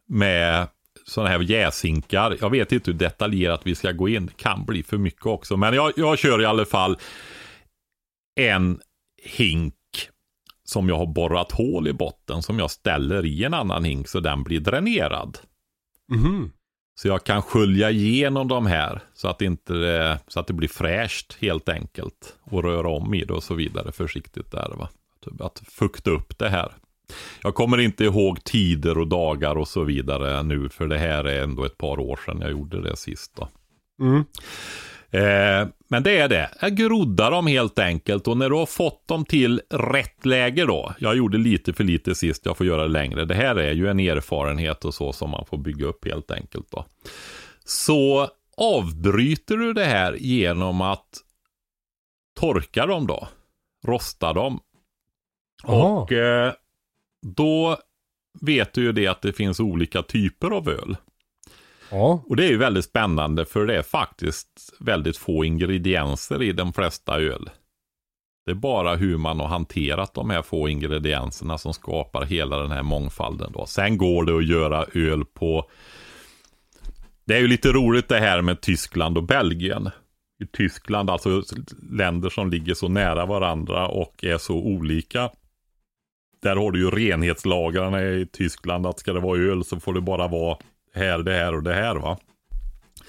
Speaker 2: med sådana här jäshinkar. Jag vet inte hur detaljerat vi ska gå in. Det kan bli för mycket också. Men jag, jag kör i alla fall en hink som jag har borrat hål i botten som jag ställer i en annan hink så den blir dränerad.
Speaker 1: Mm.
Speaker 2: Så jag kan skölja igenom de här så att, inte, så att det blir fräscht helt enkelt. Och röra om i det och så vidare försiktigt där. Va? Att fukta upp det här. Jag kommer inte ihåg tider och dagar och så vidare nu för det här är ändå ett par år sedan jag gjorde det sist. Då.
Speaker 1: Mm.
Speaker 2: Eh, men det är det. Jag groddar dem helt enkelt och när du har fått dem till rätt läge då. Jag gjorde lite för lite sist, jag får göra det längre. Det här är ju en erfarenhet och så som man får bygga upp helt enkelt då. Så avbryter du det här genom att torka dem då. Rosta dem.
Speaker 1: Aha.
Speaker 2: Och eh, då vet du ju det att det finns olika typer av öl.
Speaker 1: Ja.
Speaker 2: Och det är ju väldigt spännande för det är faktiskt väldigt få ingredienser i de flesta öl. Det är bara hur man har hanterat de här få ingredienserna som skapar hela den här mångfalden. Då. Sen går det att göra öl på... Det är ju lite roligt det här med Tyskland och Belgien. I Tyskland, alltså länder som ligger så nära varandra och är så olika där har du ju renhetslagarna i Tyskland. Att ska det vara öl så får det bara vara här, det här och det här va.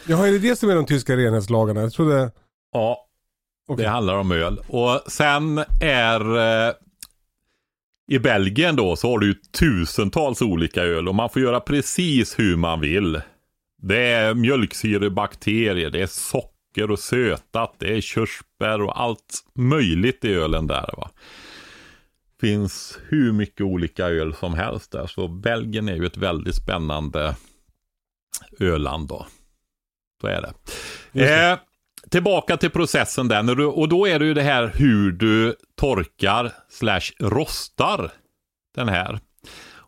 Speaker 1: Jaha, är det det som är de tyska renhetslagarna? Jag trodde...
Speaker 2: Ja,
Speaker 1: Okej.
Speaker 2: det handlar om öl. Och sen är eh, i Belgien då så har du ju tusentals olika öl och man får göra precis hur man vill. Det är mjölksyrebakterier, det är socker och sötat, det är körsbär och allt möjligt i ölen där va. Finns hur mycket olika öl som helst där. Så Belgien är ju ett väldigt spännande öland då. Så är det. Eh, tillbaka till processen där. Och då är det ju det här hur du torkar slash rostar den här.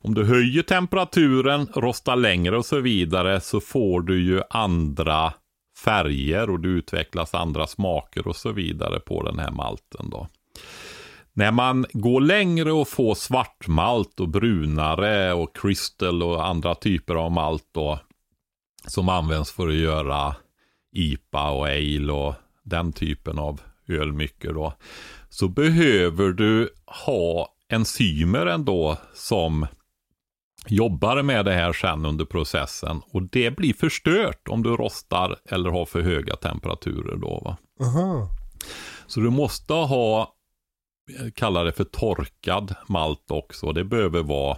Speaker 2: Om du höjer temperaturen, rostar längre och så vidare så får du ju andra färger och det utvecklas andra smaker och så vidare på den här malten då. När man går längre och får svartmalt och brunare och crystal och andra typer av malt då som används för att göra IPA och ale och den typen av öl mycket då. Så behöver du ha enzymer ändå som jobbar med det här sen under processen. Och det blir förstört om du rostar eller har för höga temperaturer då. Va?
Speaker 1: Aha.
Speaker 2: Så du måste ha, jag kallar det för torkad malt också. Det behöver vara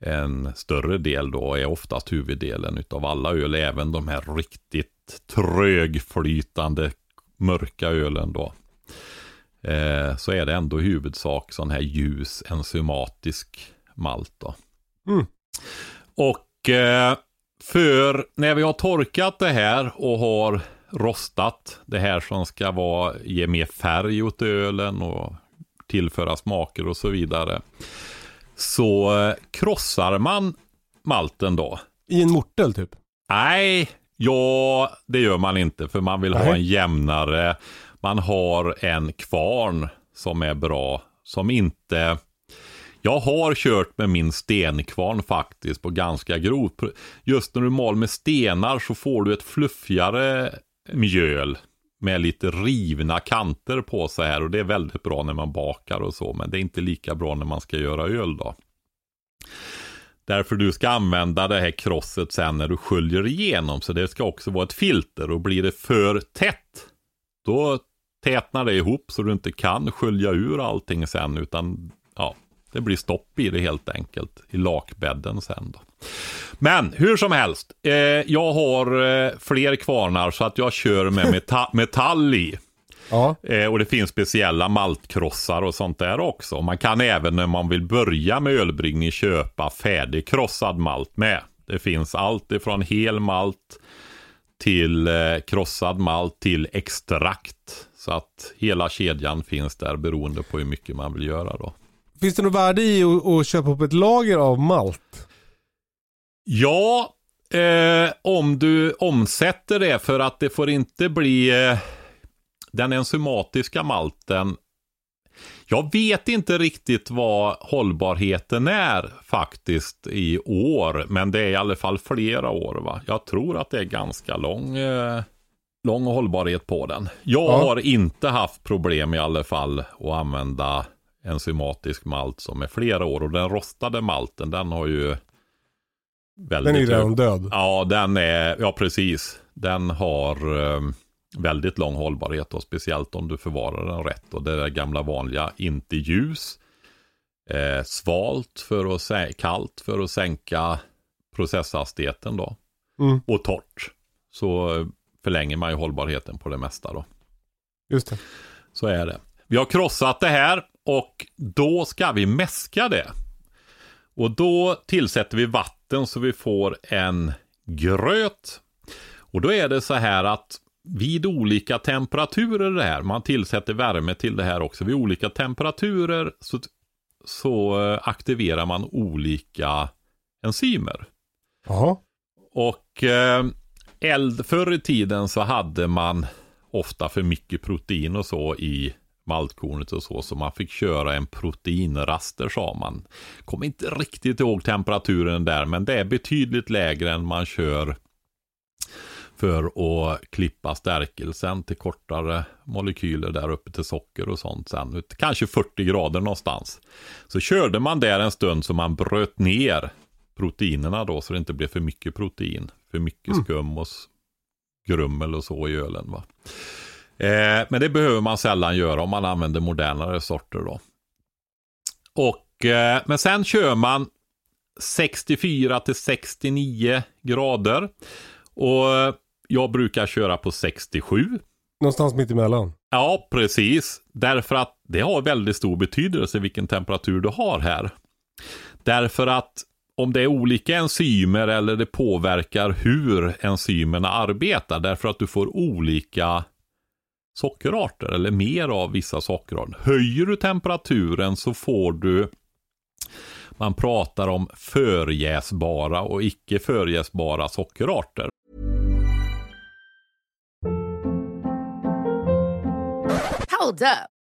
Speaker 2: en större del då, är oftast huvuddelen utav alla öl, även de här riktigt trögflytande mörka ölen då. Eh, så är det ändå i huvudsak sån här ljus enzymatisk malt då.
Speaker 1: Mm.
Speaker 2: Och eh, för när vi har torkat det här och har rostat det här som ska vara, ge mer färg åt ölen och tillföra smaker och så vidare. Så eh, krossar man malten då.
Speaker 1: I en mortel typ?
Speaker 2: Nej, ja det gör man inte för man vill ha
Speaker 1: Nej.
Speaker 2: en jämnare. Man har en kvarn som är bra. Som inte... Jag har kört med min stenkvarn faktiskt på ganska grovt. Just när du mal med stenar så får du ett fluffigare mjöl med lite rivna kanter på sig här och det är väldigt bra när man bakar och så men det är inte lika bra när man ska göra öl då. Därför du ska använda det här krosset sen när du sköljer igenom så det ska också vara ett filter och blir det för tätt då tätnar det ihop så du inte kan skölja ur allting sen utan ja, det blir stopp i det helt enkelt i lakbädden sen då. Men hur som helst, eh, jag har eh, fler kvarnar så att jag kör med meta metall i.
Speaker 1: Ja.
Speaker 2: Eh, och det finns speciella maltkrossar och sånt där också. Man kan även när man vill börja med ölbryggning köpa färdigkrossad malt med. Det finns allt ifrån hel malt till eh, krossad malt till extrakt. Så att hela kedjan finns där beroende på hur mycket man vill göra då.
Speaker 1: Finns det något värde i att, att köpa upp ett lager av malt?
Speaker 2: Ja, eh, om du omsätter det för att det får inte bli eh, den enzymatiska malten. Jag vet inte riktigt vad hållbarheten är faktiskt i år, men det är i alla fall flera år. va. Jag tror att det är ganska lång, eh, lång hållbarhet på den. Jag
Speaker 1: Ja.
Speaker 2: har inte haft problem i alla fall att använda enzymatisk malt som är flera år och den rostade malten den har ju väldigt
Speaker 1: Den är redan död.
Speaker 2: Ja, den är, ja precis. Den har eh, väldigt lång hållbarhet och speciellt om du förvarar den rätt. Och det där gamla vanliga, inte ljus. Eh, svalt för att kallt för att sänka processhastigheten då.
Speaker 1: Mm,
Speaker 2: Och torrt. Så eh, förlänger man ju hållbarheten på det mesta då.
Speaker 1: just det.
Speaker 2: Så är det. Vi har krossat det här och då ska vi mäska det. Och då tillsätter vi vatten så vi får en gröt. Och då är det så här att vid olika temperaturer det här, man tillsätter värme till det här också, vid olika temperaturer så, så eh, aktiverar man olika enzymer.
Speaker 1: Jaha.
Speaker 2: Och eh, eld, förr i tiden så hade man ofta för mycket protein och så i maltkornet och så, så man fick köra en proteinraster sa man. Kommer inte riktigt ihåg temperaturen där, men det är betydligt lägre än man kör för att klippa stärkelsen till kortare molekyler där uppe till socker och sånt sen. Kanske 40 grader någonstans. Så körde man där en stund så man bröt ner proteinerna då så det inte blev för mycket protein. För mycket mm. skum och grummel och så i ölen. Va? Eh, men det behöver man sällan göra om man använder modernare sorter då. Och, eh, men sen kör man 64 till 69 grader. Och jag brukar köra på 67.
Speaker 1: Någonstans mitt emellan?
Speaker 2: Ja, precis. Därför att det har väldigt stor betydelse vilken temperatur du har här. Därför att om det är olika enzymer eller det påverkar hur enzymerna arbetar. Därför att du får olika sockerarter eller mer av vissa sockerarter. Höjer du temperaturen så får du man pratar om förjäsbara och icke förjäsbara sockerarter.
Speaker 3: Hold up.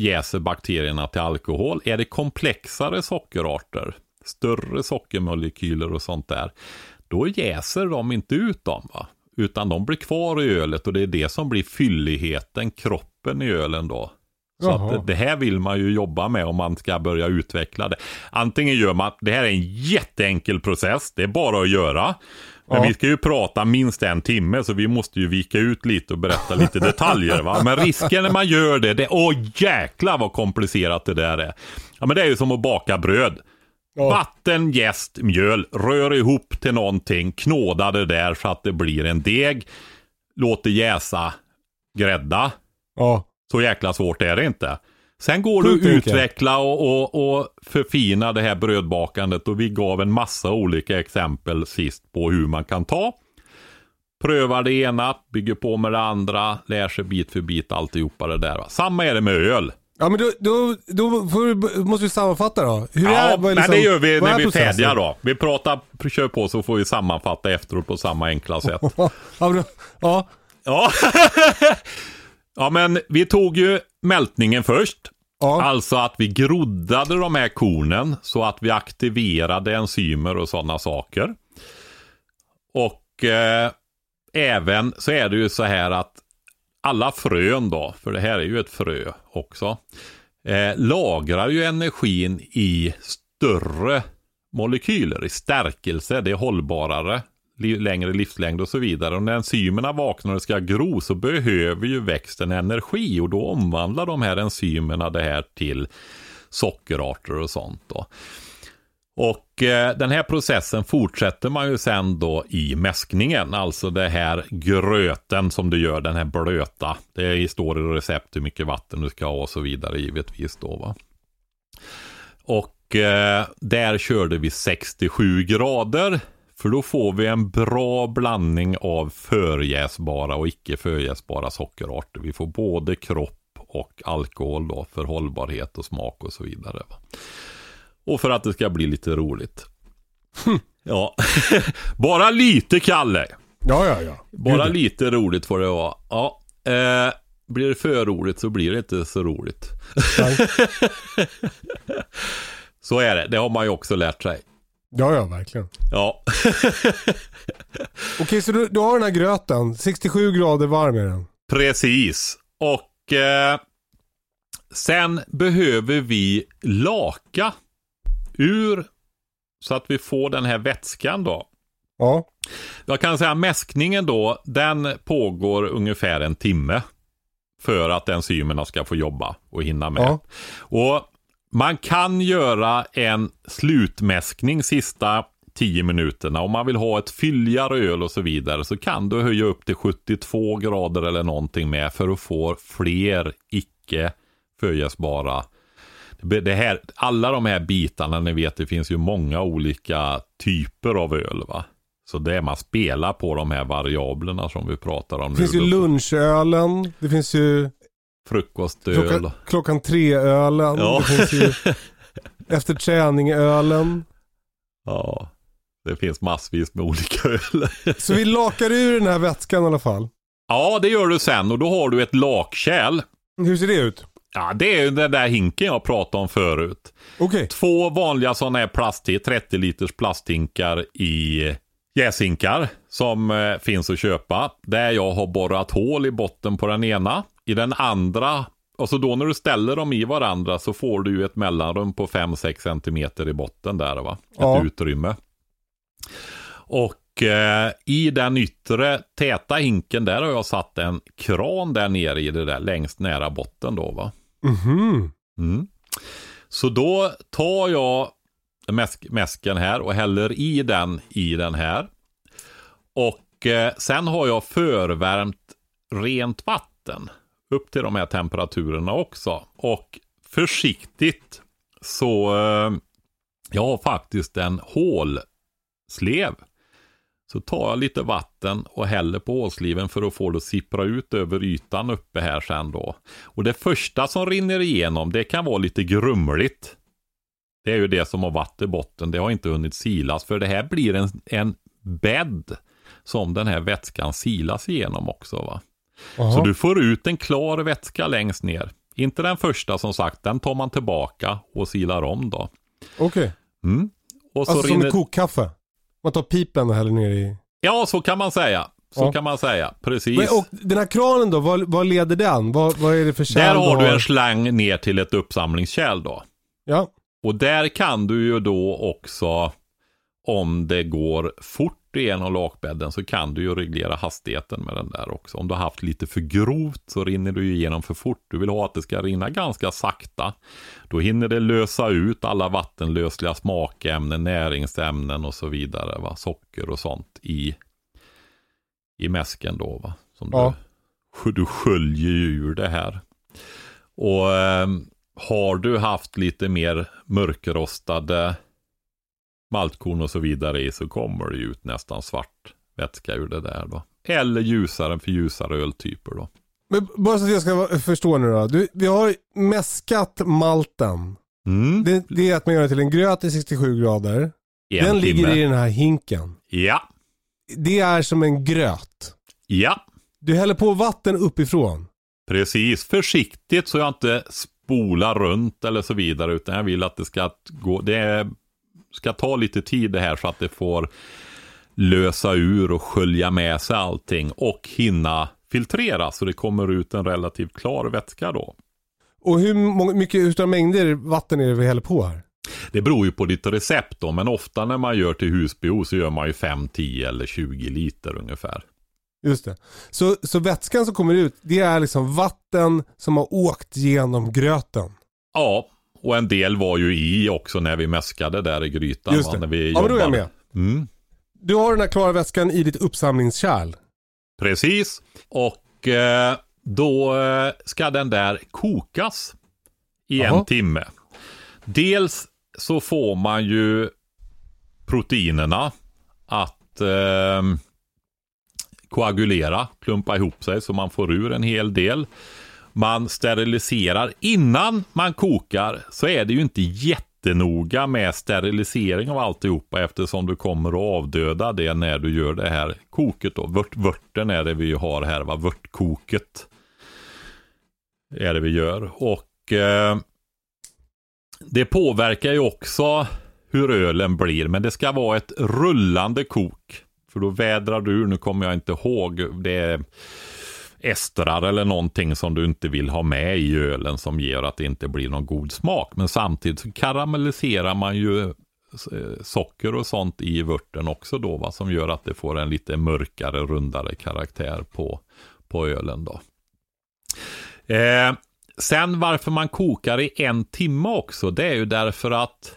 Speaker 2: jäser bakterierna till alkohol. Är det komplexare sockerarter, större sockermolekyler och sånt där, då jäser de inte ut dem. Va? Utan de blir kvar i ölet och det är det som blir fylligheten, kroppen i ölen då. Så att det här vill man ju jobba med om man ska börja utveckla det. Antingen gör man, det här är en jätteenkel process, det är bara att göra. Men ja. vi ska ju prata minst en timme så vi måste ju vika ut lite och berätta lite detaljer. Va? Men risken när man gör det, det åh jäklar vad komplicerat det där är. Ja men det är ju som att baka bröd. Ja. Vatten, jäst, mjöl, rör ihop till någonting, knåda det där så att det blir en deg. Låt det jäsa, grädda. Ja. Så jäkla svårt är det inte. Sen går det att utveckla och, och, och förfina det här brödbakandet och vi gav en massa olika exempel sist på hur man kan ta. Prövar det ena, bygger på med det andra, lär sig bit för bit alltihopa det där. Samma är det med öl.
Speaker 1: Ja men då, då, då får, måste vi sammanfatta då.
Speaker 2: Hur ja, är, liksom, men det gör vi när vi är färdiga då. Vi pratar, kör på så får vi sammanfatta efteråt på samma enkla sätt.
Speaker 1: ja. ja.
Speaker 2: ja. Men vi tog ju mältningen först. Ja. Alltså att vi groddade de här kornen så att vi aktiverade enzymer och sådana saker. Och eh, även så är det ju så här att alla frön då, för det här är ju ett frö också, eh, lagrar ju energin i större molekyler, i stärkelse, det är hållbarare längre livslängd och så vidare. Och när enzymerna vaknar och ska gro så behöver ju växten energi och då omvandlar de här enzymerna det här till sockerarter och sånt. Då. Och eh, den här processen fortsätter man ju sen då i mäskningen, alltså det här gröten som du gör, den här blöta. Det står i recept hur mycket vatten du ska ha och så vidare givetvis då va. Och eh, där körde vi 67 grader för då får vi en bra blandning av förjäsbara och icke förjäsbara sockerarter. Vi får både kropp och alkohol då för hållbarhet och smak och så vidare. Och för att det ska bli lite roligt. Ja, bara lite Kalle.
Speaker 1: Ja, ja, ja.
Speaker 2: Bara
Speaker 1: Gud,
Speaker 2: lite roligt får det vara. Ja, eh, blir det för roligt så blir det inte så roligt. Så är det, det har man ju också lärt sig.
Speaker 1: Ja, ja, verkligen.
Speaker 2: Ja,
Speaker 1: Okej, så du, du har den här gröten. 67 grader varm är den.
Speaker 2: precis. Och eh, sen behöver vi laka ur så att vi får den här vätskan då.
Speaker 1: Ja.
Speaker 2: Jag kan säga mäskningen då, den pågår ungefär en timme. För att enzymerna ska få jobba och hinna med.
Speaker 1: Ja.
Speaker 2: Och man kan göra en slutmäskning sista 10 minuterna. Om man vill ha ett fylligare öl och så vidare så kan du höja upp till 72 grader eller någonting med för att få fler icke förgäsbara det här, alla de här bitarna, ni vet, det finns ju många olika typer av öl. va? Så det är man spelar på de här variablerna som vi pratar om
Speaker 1: Det finns ju
Speaker 2: nu.
Speaker 1: lunchölen. Det finns ju
Speaker 2: Frukostöl.
Speaker 1: klockan, klockan tre-ölen.
Speaker 2: Ja.
Speaker 1: Efter träning-ölen.
Speaker 2: Ja, det finns massvis med olika öl.
Speaker 1: Så vi lakar ur den här vätskan i alla fall.
Speaker 2: ja, det gör du sen och då har du ett lakkärl.
Speaker 1: Hur ser det ut?
Speaker 2: Ja, det är den där hinken jag pratade om förut.
Speaker 1: Okej.
Speaker 2: Två vanliga sådana här plast 30 liters plasthinkar i jäshinkar som eh, finns att köpa. Där jag har borrat hål i botten på den ena. I den andra, och så då när du ställer dem i varandra så får du ju ett mellanrum på 5-6 cm i botten där va. Ett
Speaker 1: Ja.
Speaker 2: utrymme. Och eh, i den yttre täta hinken där har jag satt en kran där nere i det där längst nära botten då va.
Speaker 1: Mhm.
Speaker 2: Mm. Så då tar jag mäsk, mäsken här och häller i den i den här. Och eh, sen har jag förvärmt rent vatten upp till de här temperaturerna också. Och försiktigt så eh, jag har faktiskt en hålslev. Så tar jag lite vatten och häller på hålsliven för att få det att sippra ut över ytan uppe här sen då. Och det första som rinner igenom, det kan vara lite grumligt. Det är ju det som har varit i botten. Det har inte hunnit silas. För det här blir en, en bädd som den här vätskan silas igenom också. va.
Speaker 1: Jaha.
Speaker 2: Så du får ut en klar vätska längst ner. Inte den första som sagt, den tar man tillbaka och silar om då.
Speaker 1: Okej.
Speaker 2: Mm. Och så
Speaker 1: Alltså som
Speaker 2: rinner...
Speaker 1: med kokkaffe. Man tar pipen och häller ner i.
Speaker 2: Ja, så kan man säga. Så
Speaker 1: Ja.
Speaker 2: kan man säga. Precis.
Speaker 1: Men, och den här kranen då, vad, vad leder den? Vad, vad är det för kärl
Speaker 2: Där har du en slang ner till ett uppsamlingskärl då.
Speaker 1: Ja.
Speaker 2: Och där kan du ju då också, om det går fort igenom lakbädden, så kan du ju reglera hastigheten med den där också. Om du har haft lite för grovt så rinner du igenom för fort. Du vill ha att det ska rinna ganska sakta. Då hinner det lösa ut alla vattenlösliga smakämnen, näringsämnen och så vidare. Va? Socker och sånt i, i mäsken då. Va? Som
Speaker 1: Ja.
Speaker 2: du, du sköljer ju ur det här. Och ehm, har du haft lite mer mörkrostade maltkorn och så vidare i så kommer det ju ut nästan svart vätska ur det där då. Eller ljusare för ljusare öltyper då.
Speaker 1: Men bara så att jag ska förstå nu då. Du, vi har mäskat malten.
Speaker 2: Mm.
Speaker 1: Det, det är att man gör det till en gröt i 67 grader.
Speaker 2: En
Speaker 1: den ligger
Speaker 2: timme.
Speaker 1: i den här hinken.
Speaker 2: Ja,
Speaker 1: Det är som en gröt.
Speaker 2: ja,
Speaker 1: Du häller på vatten uppifrån.
Speaker 2: precis. Försiktigt så jag inte spolar runt eller så vidare. Utan jag vill att det ska gå, det ska ta lite tid det här så att det får lösa ur och skölja med sig allting. Och hinna filtrera så det kommer ut en relativt klar vätska då.
Speaker 1: Och hur många, mycket, hur stora mängder vatten är det vi häller på här?
Speaker 2: Det beror ju på ditt recept då, men ofta när man gör till husbehov så gör man ju 5, 10 eller 20 liter ungefär.
Speaker 1: Just det. Så, så vätskan som kommer ut, det är liksom vatten som har åkt genom gröten.
Speaker 2: Ja, och en del var ju i också när vi mäskade där i grytan.
Speaker 1: Just
Speaker 2: va,
Speaker 1: det.
Speaker 2: När vi
Speaker 1: Ja men då är jag med.
Speaker 2: Mm,
Speaker 1: Du har den här klara vätskan i ditt uppsamlingskärl.
Speaker 2: precis. Och eh, då eh, ska den där kokas i
Speaker 1: Jaha.
Speaker 2: en timme. Dels så får man ju proteinerna att eh, koagulera, klumpa ihop sig så man får ur en hel del. Man steriliserar. Innan man kokar så är det ju inte jättenoga med sterilisering av alltihopa eftersom du kommer att avdöda det när du gör det här koket då. Vört, vörten är det vi har här, va? vörtkoket. Är det vi gör. Och eh, det påverkar ju också hur ölen blir, men det ska vara ett rullande kok. För då vädrar du ur, nu kommer jag inte ihåg, det är estrar eller någonting som du inte vill ha med i ölen som gör att det inte blir någon god smak. Men samtidigt så karamelliserar man ju eh, socker och sånt i vörten också då, va, som gör att det får en lite mörkare, rundare karaktär på, på ölen då. Eh, sen varför man kokar i en timme också, det är ju därför att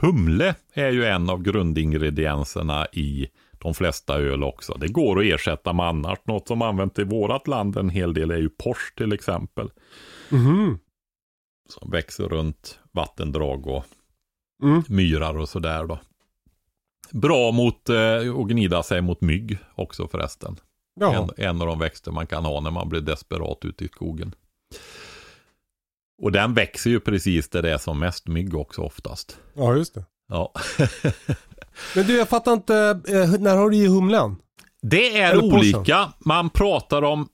Speaker 2: humle är ju en av grundingredienserna i de flesta öl också. Det går att ersätta med annat. Något som använt i vårat land en hel del är ju Pors till exempel.
Speaker 1: Mhm.
Speaker 2: Som växer runt vattendrag och
Speaker 1: Mm.
Speaker 2: myrar och sådär då. Bra mot eh, att gnida sig mot mygg också förresten. En, en av de växter man kan ha när man blir desperat ute i skogen. Och den växer ju precis där det är som mest mygg också oftast.
Speaker 1: Ja, just det.
Speaker 2: Ja.
Speaker 1: Men du, jag fattar inte. Eh, när har du i humlen?
Speaker 2: Det är
Speaker 1: Eller påsen.
Speaker 2: olika. Man pratar om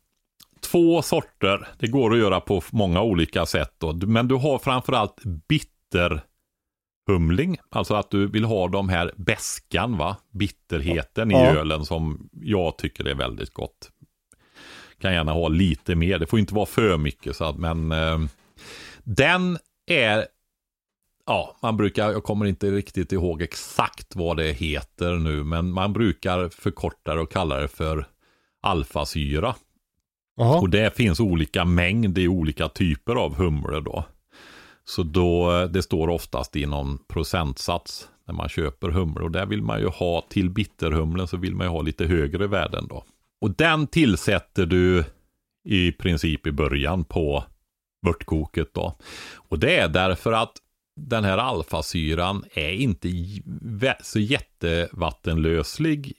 Speaker 2: två sorter. Det går att göra på många olika sätt. Då. Men du har framförallt bitterhumling. Alltså att du vill ha de här bäskan, va? bitterheten i
Speaker 1: Ja.
Speaker 2: ölen som jag tycker är väldigt gott. Kan gärna ha lite mer. Det får inte vara för mycket. Så att, men eh, den är Ja, man brukar, jag kommer inte riktigt ihåg exakt vad det heter nu, men man brukar förkorta det och kalla det för alfasyra.
Speaker 1: Jaha.
Speaker 2: Och det finns olika mängd i olika typer av humle då. Så då, det står oftast i någon procentsats när man köper humle. Och där vill man ju ha, till bitterhumlen så vill man ju ha lite högre värden då. Och den tillsätter du i princip i början på vörtkoket då. Och det är därför att den här alfasyran är inte så jättevattenlöslig.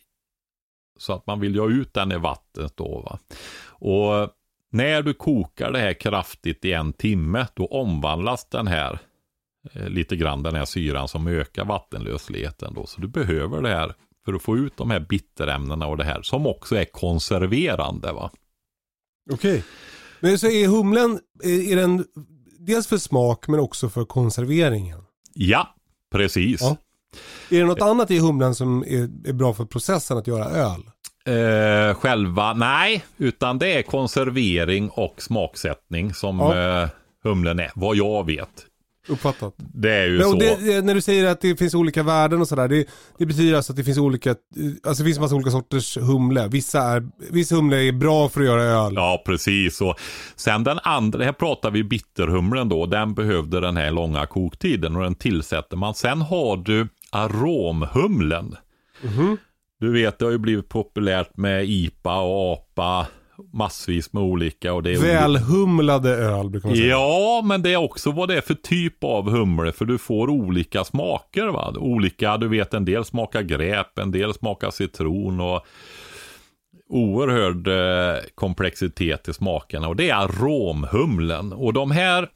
Speaker 2: Så att man vill ju ha ut den i vattnet då. Va? Och när du kokar det här kraftigt i en timme, då omvandlas den här eh, lite grann den här syran som ökar vattenlösligheten då. Så du behöver det här för att få ut de här bitterämnena och det här som också är konserverande. va.
Speaker 1: Okej. Men så är humlen, eh, är den dels för smak men också för konserveringen?
Speaker 2: Ja, precis.
Speaker 1: Ja. Är det något annat i humlen som är, är bra för processen att göra öl?
Speaker 2: Eh, själva, nej, utan det är konservering och smaksättning som
Speaker 1: Ja.
Speaker 2: eh, humlen är, vad jag vet.
Speaker 1: Uppfattat.
Speaker 2: Det är ju
Speaker 1: Men,
Speaker 2: så.
Speaker 1: det, när du säger att det finns olika värden och sådär, det, det betyder alltså att det finns olika, alltså det finns massa olika sorters humle. Vissa, är, vissa humle är bra för att göra öl.
Speaker 2: Ja, precis. Och sen den andra, här pratar vi bitterhumlen då, den behövde den här långa koktiden och den tillsätter man. Sen har du aromhumlen.
Speaker 1: Mhm.
Speaker 2: Du vet, det har ju blivit populärt med IPA och APA, massvis med olika. Och det är
Speaker 1: Välhumlade öl brukar man säga.
Speaker 2: Ja, men det är också vad det är för typ av humle, för du får olika smaker. Va? Olika, du vet en del smakar gräp, en del smakar citron och oerhörd eh, komplexitet i smakerna. Och det är aromhumlen. Och de här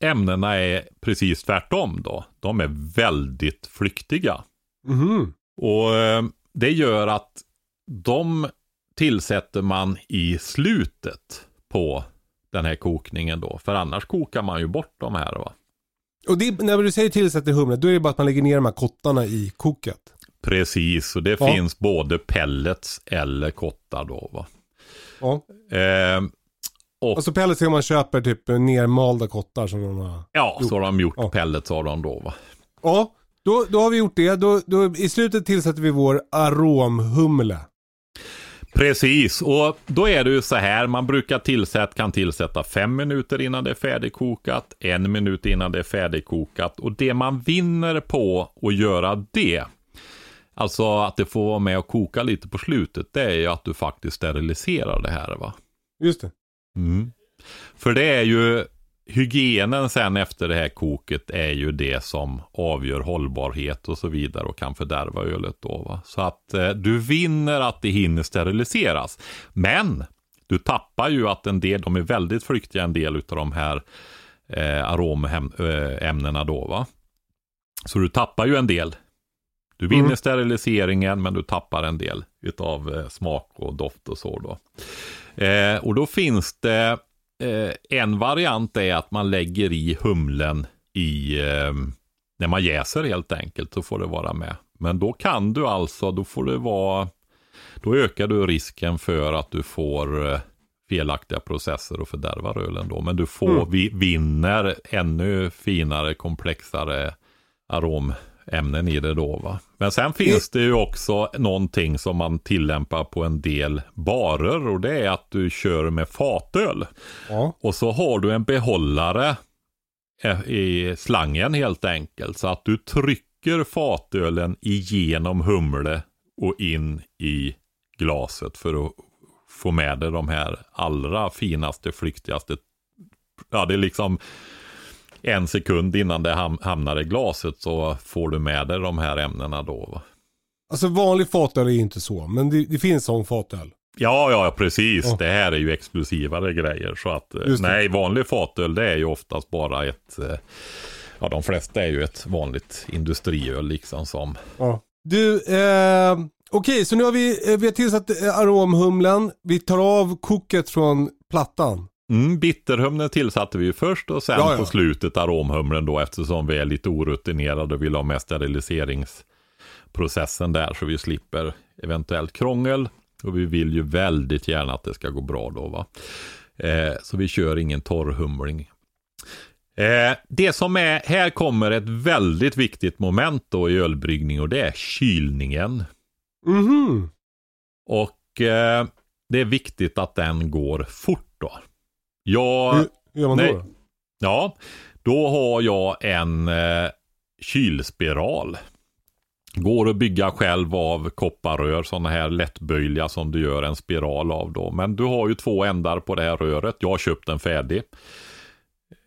Speaker 2: ämnena är precis tvärtom då. De är väldigt flyktiga.
Speaker 1: Mhm.
Speaker 2: Och eh, det gör att de tillsätter man i slutet på den här kokningen då. För annars kokar man ju bort de här va.
Speaker 1: Och det, när du säger tillsätter humle, då är det bara att man lägger ner de här kottarna i koket.
Speaker 2: Precis, och det
Speaker 1: Ja.
Speaker 2: finns både pellets eller kottar då va.
Speaker 1: Ja.
Speaker 2: Eh, och
Speaker 1: Och så pellets är om man köper typ nermalda kottar som de har.
Speaker 2: ja, så har de gjort
Speaker 1: Ja.
Speaker 2: pellets av dem då va.
Speaker 1: Ja, då, då har vi gjort det. Då, då, I slutet tillsätter vi vår aromhumle.
Speaker 2: Precis, och då är det ju så här, man brukar tillsätta, kan tillsätta fem minuter innan det är färdigkokat, en minut innan det är färdigkokat och det man vinner på att göra det, alltså att det får vara med och koka lite på slutet, det är ju att du faktiskt steriliserar det här va.
Speaker 1: Just det.
Speaker 2: Mm. För det är ju hygienen sen efter det här koket är ju det som avgör hållbarhet och så vidare och kan fördärva ölet då. Va? Så att eh, du vinner att det hinner steriliseras. Men du tappar ju att en del, de är väldigt flyktiga en del av de här eh, aromämnena då va. Så du tappar ju en del. Du vinner
Speaker 1: Mm.
Speaker 2: steriliseringen men du tappar en del utav eh, smak och doft och så då. Eh, och då finns det eh, en variant är att man lägger i humlen i eh, när man jäser helt enkelt så får det vara med. Men då kan du alltså, då får det vara, då ökar du risken för att du får eh, felaktiga processer och fördärvar ölen då. Men du får,
Speaker 1: Mm.
Speaker 2: vi, vinner ännu finare, komplexare aromämnen i det då va. Men sen finns det ju också någonting som man tillämpar på en del barer och det är att du kör med fatöl.
Speaker 1: Ja.
Speaker 2: Och så har du en behållare eh, i slangen helt enkelt. Så att du trycker fatölen igenom humle och in i glaset för att få med dig de här allra finaste, flyktigaste. Ja, det är liksom en sekund innan det ham- hamnar i glaset så får du med dig de här ämnena då. Va?
Speaker 1: Alltså vanlig fatöl är inte så, men det, det finns sån fatöl.
Speaker 2: Ja, ja, precis.
Speaker 1: Ja.
Speaker 2: Det här är ju exklusivare grejer. Så att, eh,
Speaker 1: det.
Speaker 2: nej, vanlig fatöl det är ju oftast bara ett, eh, ja de flesta är ju ett vanligt industriöl liksom som,
Speaker 1: Ja. Du, eh, okej så nu har vi, eh, vi har tillsatt aromhumlen. Vi tar av koket från plattan.
Speaker 2: Mm, bitterhumlen tillsatte vi ju först och sen
Speaker 1: Ja, ja.
Speaker 2: på slutet aromhumlen då eftersom vi är lite orutinerade och vill ha med steriliseringsprocessen där så vi slipper eventuellt krångel. Och vi vill ju väldigt gärna att det ska gå bra då va. Eh, så vi kör ingen torrhumling. Eh, det som är, här kommer ett väldigt viktigt moment då i ölbryggning och det är kylningen.
Speaker 1: Mhm.
Speaker 2: Och eh, det är viktigt att den går fort då. Jag,
Speaker 1: Hur, hur gör man
Speaker 2: nej.
Speaker 1: då?
Speaker 2: ja, då har jag en eh, kylspiral. Går att bygga själv av kopparrör, sådana här lättböjliga som du gör en spiral av då. Men du har ju två ändar på det här röret. Jag har köpt den färdig.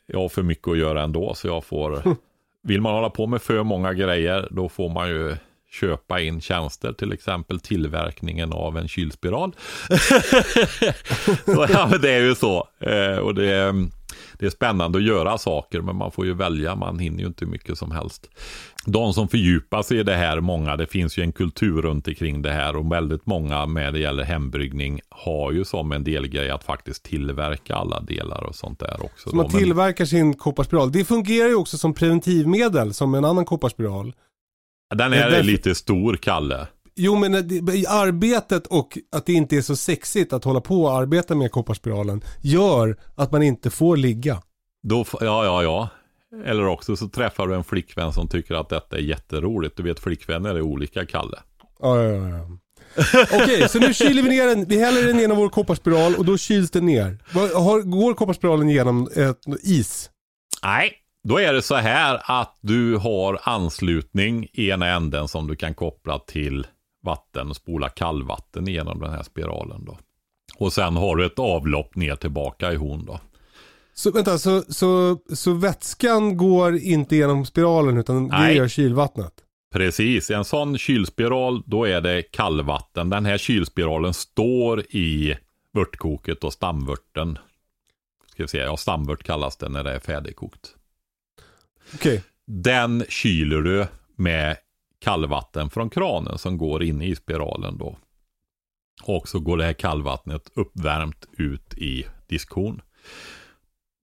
Speaker 2: Jag har för mycket att göra ändå så jag får... Vill man hålla på med för många grejer då får man ju köpa in tjänster, till exempel tillverkningen av en kylspiral. så, ja, det är ju så. Eh, och det, är- det är spännande att göra saker, men man får ju välja. Man hinner ju inte mycket som helst. De som fördjupar sig i det här, många, det finns ju en kultur runt omkring det här och väldigt många med det gäller hembryggning har ju som en delgrej att faktiskt tillverka alla delar och sånt där också.
Speaker 1: Så man tillverkar sin kopparspiral. Det fungerar ju också som preventivmedel som en annan kopparspiral.
Speaker 2: Den
Speaker 1: är därför-
Speaker 2: lite stor, Kalle.
Speaker 1: Jo men arbetet och att det inte är så sexigt att hålla på och arbeta med kopparspiralen gör att man inte får ligga.
Speaker 2: Då, ja, ja, ja. Eller också så träffar du en flickvän som tycker att detta är jätteroligt. Du vet flickvänner är olika, Kalle.
Speaker 1: Ja, ja, ja. Okej, så nu kyler vi ner den. Vi häller den genom vår kopparspiral och då kyls den ner. Går kopparspiralen genom ett, is?
Speaker 2: Nej, då är det så här att du har anslutning i ena änden som du kan koppla till vatten och spola kallvatten genom den här spiralen då. Och sen har du ett avlopp ner tillbaka i hon då.
Speaker 1: Så vänta, så, så, så vätskan går inte genom spiralen utan det
Speaker 2: Nej.
Speaker 1: gör kylvattnet?
Speaker 2: Precis, i en sån kylspiral då är det kallvatten. Den här kylspiralen står i vörtkoket och stamvörten. Ska vi se, ja stamvört kallas det när det är färdigkokt.
Speaker 1: Okay.
Speaker 2: Den kyler du med kallvatten från kranen som går in i spiralen då. Och så går det här kallvattnet uppvärmt ut i diskhon.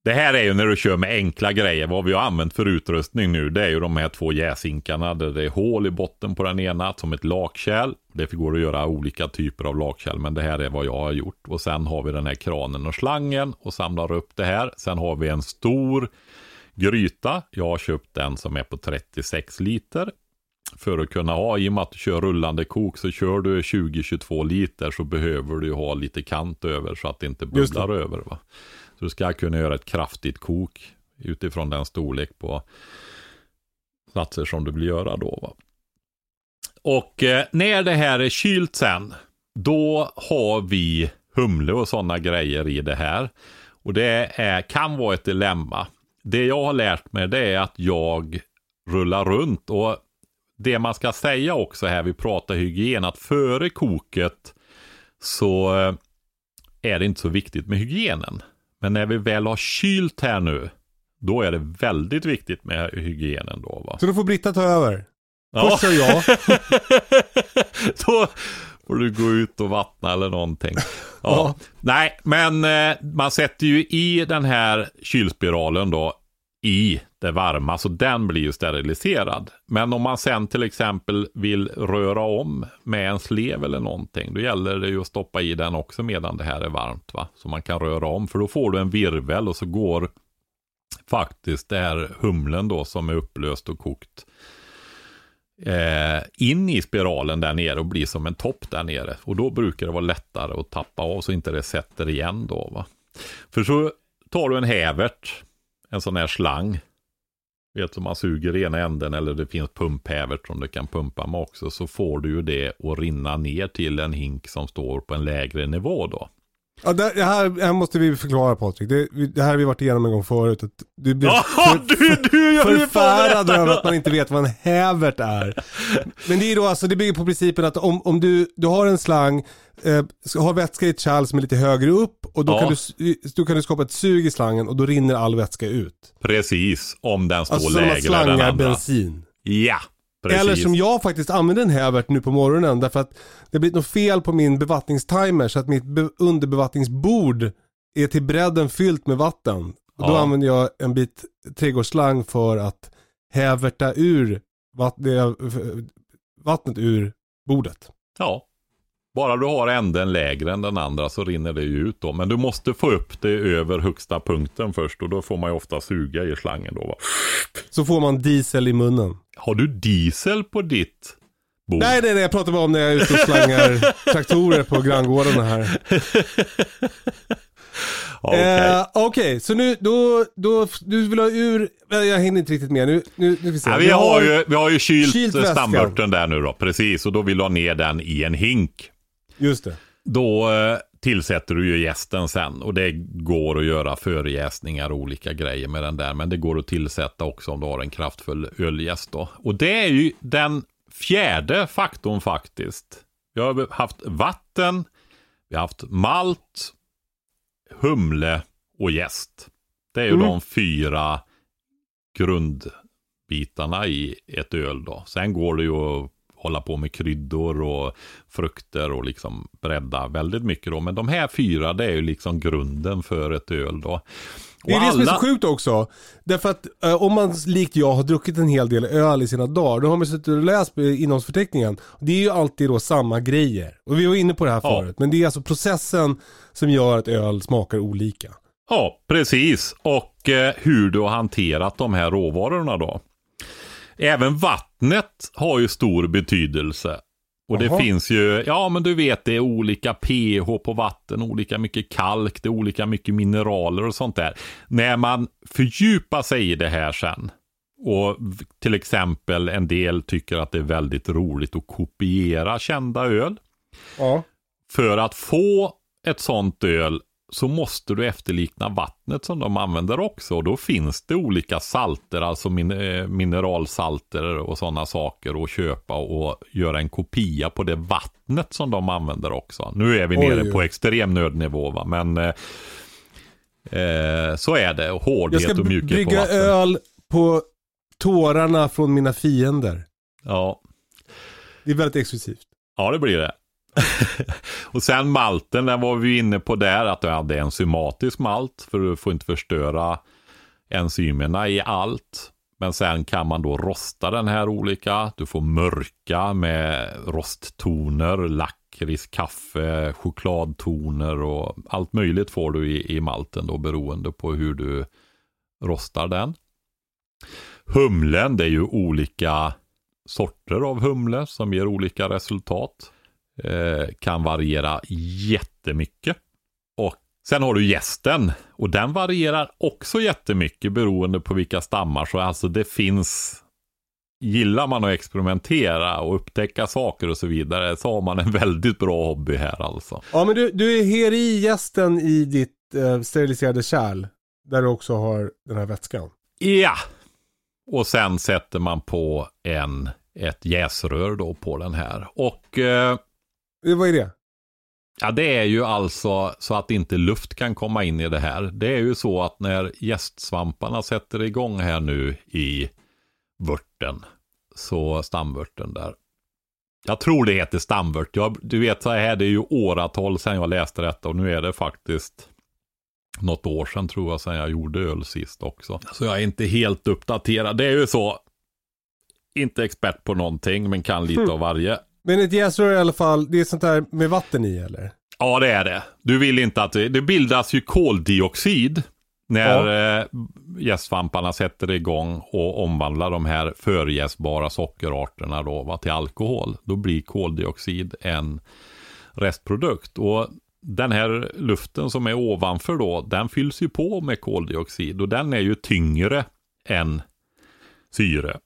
Speaker 2: Det här är ju när du kör med enkla grejer. Vad vi har använt för utrustning nu det är ju de här två jäsinkarna där det är hål i botten på den ena som ett lakkärl. Det går att göra olika typer av lakkärl men det här är vad jag har gjort. Och sen har vi den här kranen och slangen och samlar upp det här. Sen har vi en stor gryta. Jag har köpt den som är på 36 liter. För att kunna ha, i och med att du kör rullande kok så kör du 20-22 liter så behöver du ha lite kant över så att det inte
Speaker 1: Just det.
Speaker 2: bubblar över. Va? Så du ska kunna göra ett kraftigt kok utifrån den storlek på satser som du vill göra då. Va? Och eh, när det här är kylt sen, då har vi humle och sådana grejer i det här. Och det är, kan vara ett dilemma. Det jag har lärt mig det är att jag rullar runt och det man ska säga också här, vi pratar hygien, att före koket så eh, är det inte så viktigt med hygienen. Men när vi väl har kylt här nu, då är det väldigt viktigt med hygienen då va.
Speaker 1: Så då får Britta ta över.
Speaker 2: Ja.
Speaker 1: Först kör jag.
Speaker 2: Då får du gå ut och vattna eller någonting. Ja.
Speaker 1: Ja.
Speaker 2: Nej, men eh, man sätter ju i den här kylspiralen då i det varma, så den blir ju steriliserad. Men om man sen till exempel vill röra om med en slev eller någonting, då gäller det ju att stoppa i den också medan det här är varmt. va? Så man kan röra om, för då får du en virvel och så går faktiskt det här humlen då som är upplöst och kokt eh, in i spiralen där nere och blir som en topp där nere. Och då brukar det vara lättare att tappa av så inte det sätter igen då. Va? För så tar du en hävert, en sån här slang. Vet som man suger i ena änden eller det finns pumphävert som du kan pumpa med också. Så får du ju det att rinna ner till en hink som står på en lägre nivå då.
Speaker 1: Ja, det, här, det här måste vi förklara Patrik. Det, det här har vi varit igenom en gång förut. Att du blir
Speaker 2: Ja,
Speaker 1: för,
Speaker 2: du, du på
Speaker 1: förfärad över att man inte vet vad en hävert är. Men det är då alltså, det bygger på principen att om, om du, du har en slang, eh, har vätska i ett kärl som är lite högre upp och då,
Speaker 2: Ja.
Speaker 1: kan du, då kan du skapa ett sug i slangen och då rinner all vätska ut.
Speaker 2: Precis, om den står
Speaker 1: Alltså
Speaker 2: lägre än den
Speaker 1: slangar
Speaker 2: andra.
Speaker 1: bensin.
Speaker 2: Ja, precis.
Speaker 1: Eller som jag faktiskt använde en hävert nu på morgonen därför att det har blivit något fel på min bevattningstimer så att mitt be- underbevattningsbord är till bredden fyllt med vatten. Och då
Speaker 2: Ja.
Speaker 1: använder jag en bit trädgårdsslang för att häverta ur vatt- det- vattnet ur bordet.
Speaker 2: Ja. Bara du har änden lägre än den andra så rinner det ju ut då. Men du måste få upp det över högsta punkten först och då får man ju ofta suga i slangen då va.
Speaker 1: Så får man diesel i munnen.
Speaker 2: Har du diesel på ditt bord?
Speaker 1: Nej, nej, nej, jag pratar bara om när jag är ute och slangar traktorer på granngårdarna här.
Speaker 2: Okej.
Speaker 1: Eh, Okej, så nu, då, då, du vill ha ur, eh, jag hinner inte riktigt med nu. Nu, nu vi se.
Speaker 2: Ja, vi, har ju, vi har ju kylt,
Speaker 1: kylt
Speaker 2: stamörten där nu då, precis. Och då vill du ha ner den i en hink.
Speaker 1: Just det.
Speaker 2: Då eh, tillsätter du ju jästen sen. Och det går att göra förjäsningar och olika grejer med den där. Men det går att tillsätta också om du har en kraftfull öljäst då. Och det är ju den fjärde faktorn faktiskt. Vi har haft vatten, vi har haft malt, humle och jäst. Det är ju de fyra grundbitarna i ett öl då. Sen går det ju att hålla på med kryddor och frukter och liksom bredda väldigt mycket då. Men de här fyra det är ju liksom grunden för ett öl då.
Speaker 1: Det är
Speaker 2: Och
Speaker 1: det som är så
Speaker 2: alla-
Speaker 1: sjukt också. Därför att eh, om man likt jag har druckit en hel del öl i sina dagar, då har man suttit och läst innehållsförteckningen. Det är ju alltid då samma grejer. Och vi var inne på det här
Speaker 2: Ja.
Speaker 1: förut. Men det är alltså processen som gör att öl smakar olika.
Speaker 2: Ja, precis. Och eh, hur du har hanterat de här råvarorna då. Även vattnet har ju stor betydelse. Och det
Speaker 1: Jaha.
Speaker 2: finns ju, ja men du vet det är olika pH på vatten, olika mycket kalk, det är olika mycket mineraler och sånt där. När man fördjupar sig i det här sen, och till exempel en del tycker att det är väldigt roligt att kopiera kända öl.
Speaker 1: Ja.
Speaker 2: För att få ett sånt öl så måste du efterlikna vattnet som de använder också. Och då finns det olika salter, alltså min, eh, mineralsalter och sådana saker att köpa och göra en kopia på det vattnet som de använder också. Nu är vi nere
Speaker 1: oj.
Speaker 2: på extrem nödnivå va, men eh, eh, så är det. Och
Speaker 1: Jag
Speaker 2: Hårdhet
Speaker 1: ska
Speaker 2: och mjukhet på
Speaker 1: brygga
Speaker 2: vatten.
Speaker 1: öl på tårarna från mina fiender.
Speaker 2: Ja.
Speaker 1: Det är väldigt exklusivt.
Speaker 2: Ja, det blir det. och sen malten, den var vi inne på där, att du hade enzymatisk malt, för du får inte förstöra enzymerna i allt. Men sen kan man då rosta den här olika. Du får mörka med rosttoner, lakrits, kaffe, chokladtoner och allt möjligt får du i, i malten då beroende på hur du rostar den. Humlen, det är ju olika sorter av humle som ger olika resultat. Eh, kan variera jättemycket. Och sen har du gästen och den varierar också jättemycket beroende på vilka stammar. Så alltså det finns Gillar man att experimentera och upptäcka saker och så vidare så har man en väldigt bra hobby här alltså.
Speaker 1: Ja men du, du är i gästen i ditt eh, steriliserade kärl. Där du också har den här vätskan.
Speaker 2: Ja! Och sen sätter man på en, ett jäsrör då på den här. Och Eh,
Speaker 1: Vad är det?
Speaker 2: Ja, det är ju alltså så att inte luft kan komma in i det här. Det är ju så att när gästsvamparna sätter igång här nu i vörten, så stamvörten där. Jag tror det heter stamvört. Jag, du vet så här, det är ju åratal sedan jag läste detta och nu är det faktiskt något år sedan tror jag sedan jag gjorde öl sist också. Så jag är inte helt uppdaterad. Det är ju så, inte expert på någonting men kan lite
Speaker 1: Mm.
Speaker 2: av varje.
Speaker 1: Men ett jäsrör i alla fall, det är sånt där med vatten i eller?
Speaker 2: Ja, det är det. Du vill inte att det, det bildas ju koldioxid när eh, jästsvamparna sätter igång och omvandlar de här förjäsbara sockerarterna då, va, till alkohol. Då blir koldioxid en restprodukt. Och den här luften som är ovanför då, den fylls ju på med koldioxid och den är ju tyngre än syre.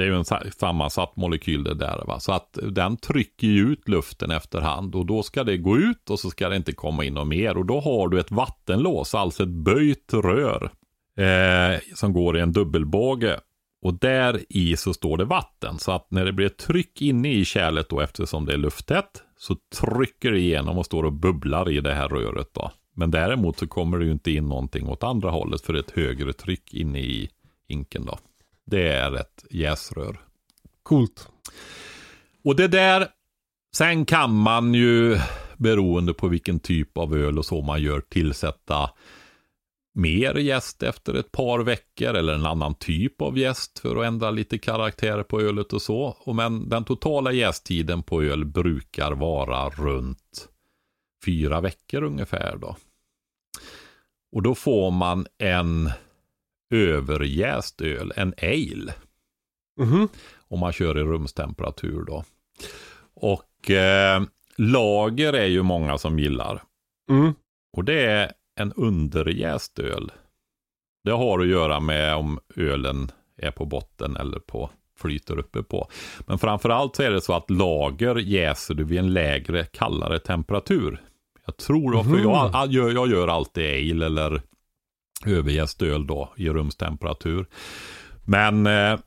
Speaker 2: Det är ju en sammansatt molekyl det där. Va? Så att den trycker ju ut luften efterhand och då ska det gå ut och så ska det inte komma in något mer. Och då har du ett vattenlås, alltså ett böjt rör eh, som går i en dubbelbåge. Och där i så står det vatten. Så att när det blir ett tryck inne i kärlet då eftersom det är lufttätt så trycker det igenom och står och bubblar i det här röret då. Men däremot så kommer det ju inte in någonting åt andra hållet för ett högre tryck inne i inken då. Det är ett jäsrör.
Speaker 1: Coolt.
Speaker 2: Och det där, sen kan man ju beroende på vilken typ av öl och så man gör tillsätta mer jäst efter ett par veckor eller en annan typ av jäst för att ändra lite karaktär på ölet och så. Och men den totala jästtiden på öl brukar vara runt fyra veckor ungefär då. Och då får man en överjäst öl, en ale
Speaker 1: Mhm.
Speaker 2: om man kör i rumstemperatur då. Och eh, lager är ju många som gillar.
Speaker 1: Mm.
Speaker 2: Och det är en underjäst öl. Det har att göra med om ölen är på botten eller på flyter uppe på. Men framförallt så är det så att lager jäser du vid en lägre, kallare temperatur. Jag tror, för jag, jag, gör, jag gör alltid ale eller övergäst öl då i rumstemperatur. Men eh,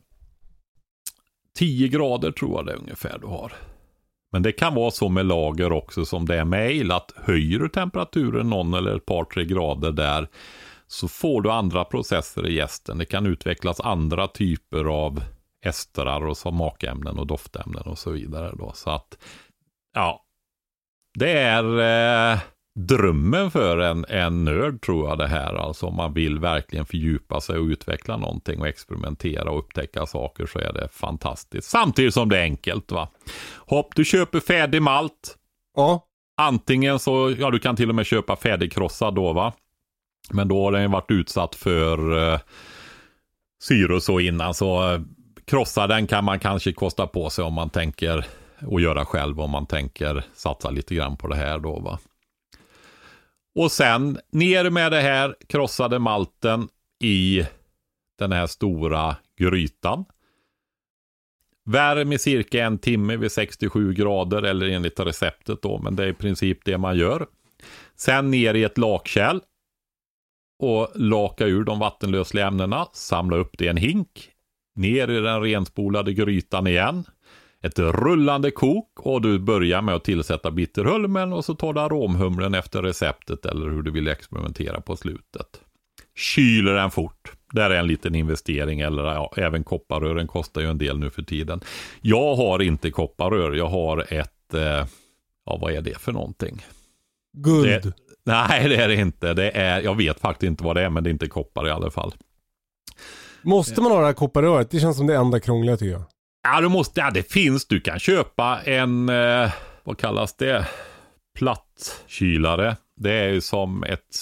Speaker 2: 10 grader tror jag det är ungefär du har. Men det kan vara så med lager också som det är med ale, att höjer du temperaturen någon eller ett par, tre grader där så får du andra processer i jästen. Det kan utvecklas andra typer av estrar och smakämnen och doftämnen och så vidare. Då. Så att, ja, det är eh, drömmen för en, en nörd tror jag det här. Alltså om man vill verkligen fördjupa sig och utveckla någonting och experimentera och upptäcka saker så är det fantastiskt. Samtidigt som det är enkelt va. Hopp, du köper färdig malt.
Speaker 1: Ja.
Speaker 2: Antingen så, ja du kan till och med köpa färdigkrossad då va. Men då har den ju varit utsatt för eh, syre och så innan. Så eh, krossa den kan man kanske kosta på sig om man tänker och göra själv om man tänker satsa lite grann på det här då va. Och sen ner med det här krossade malten i den här stora grytan. Värm i cirka en timme vid 67 grader eller enligt receptet då, men det är i princip det man gör. Sen ner i ett lakkärl och laka ur de vattenlösliga ämnena, samla upp det i en hink, ner i den renspolade grytan igen. Ett rullande kok och du börjar med att tillsätta bitterhulmen och så tar du aromhumlen efter receptet eller hur du vill experimentera på slutet. Kyler den fort. Där är en liten investering eller ja, även kopparrören kostar ju en del nu för tiden. Jag har inte kopparrör, jag har ett, eh, ja vad är det för någonting?
Speaker 1: Guld.
Speaker 2: Det, nej det är det inte. Det är, jag vet faktiskt inte vad det är men det är inte koppar i alla fall.
Speaker 1: Måste man ha det här kopparröret? Det känns som det enda krångliga tycker jag.
Speaker 2: Ja, du måste, ja det finns. Du kan köpa en, eh, vad kallas det? Plattkylare. Det är ju som ett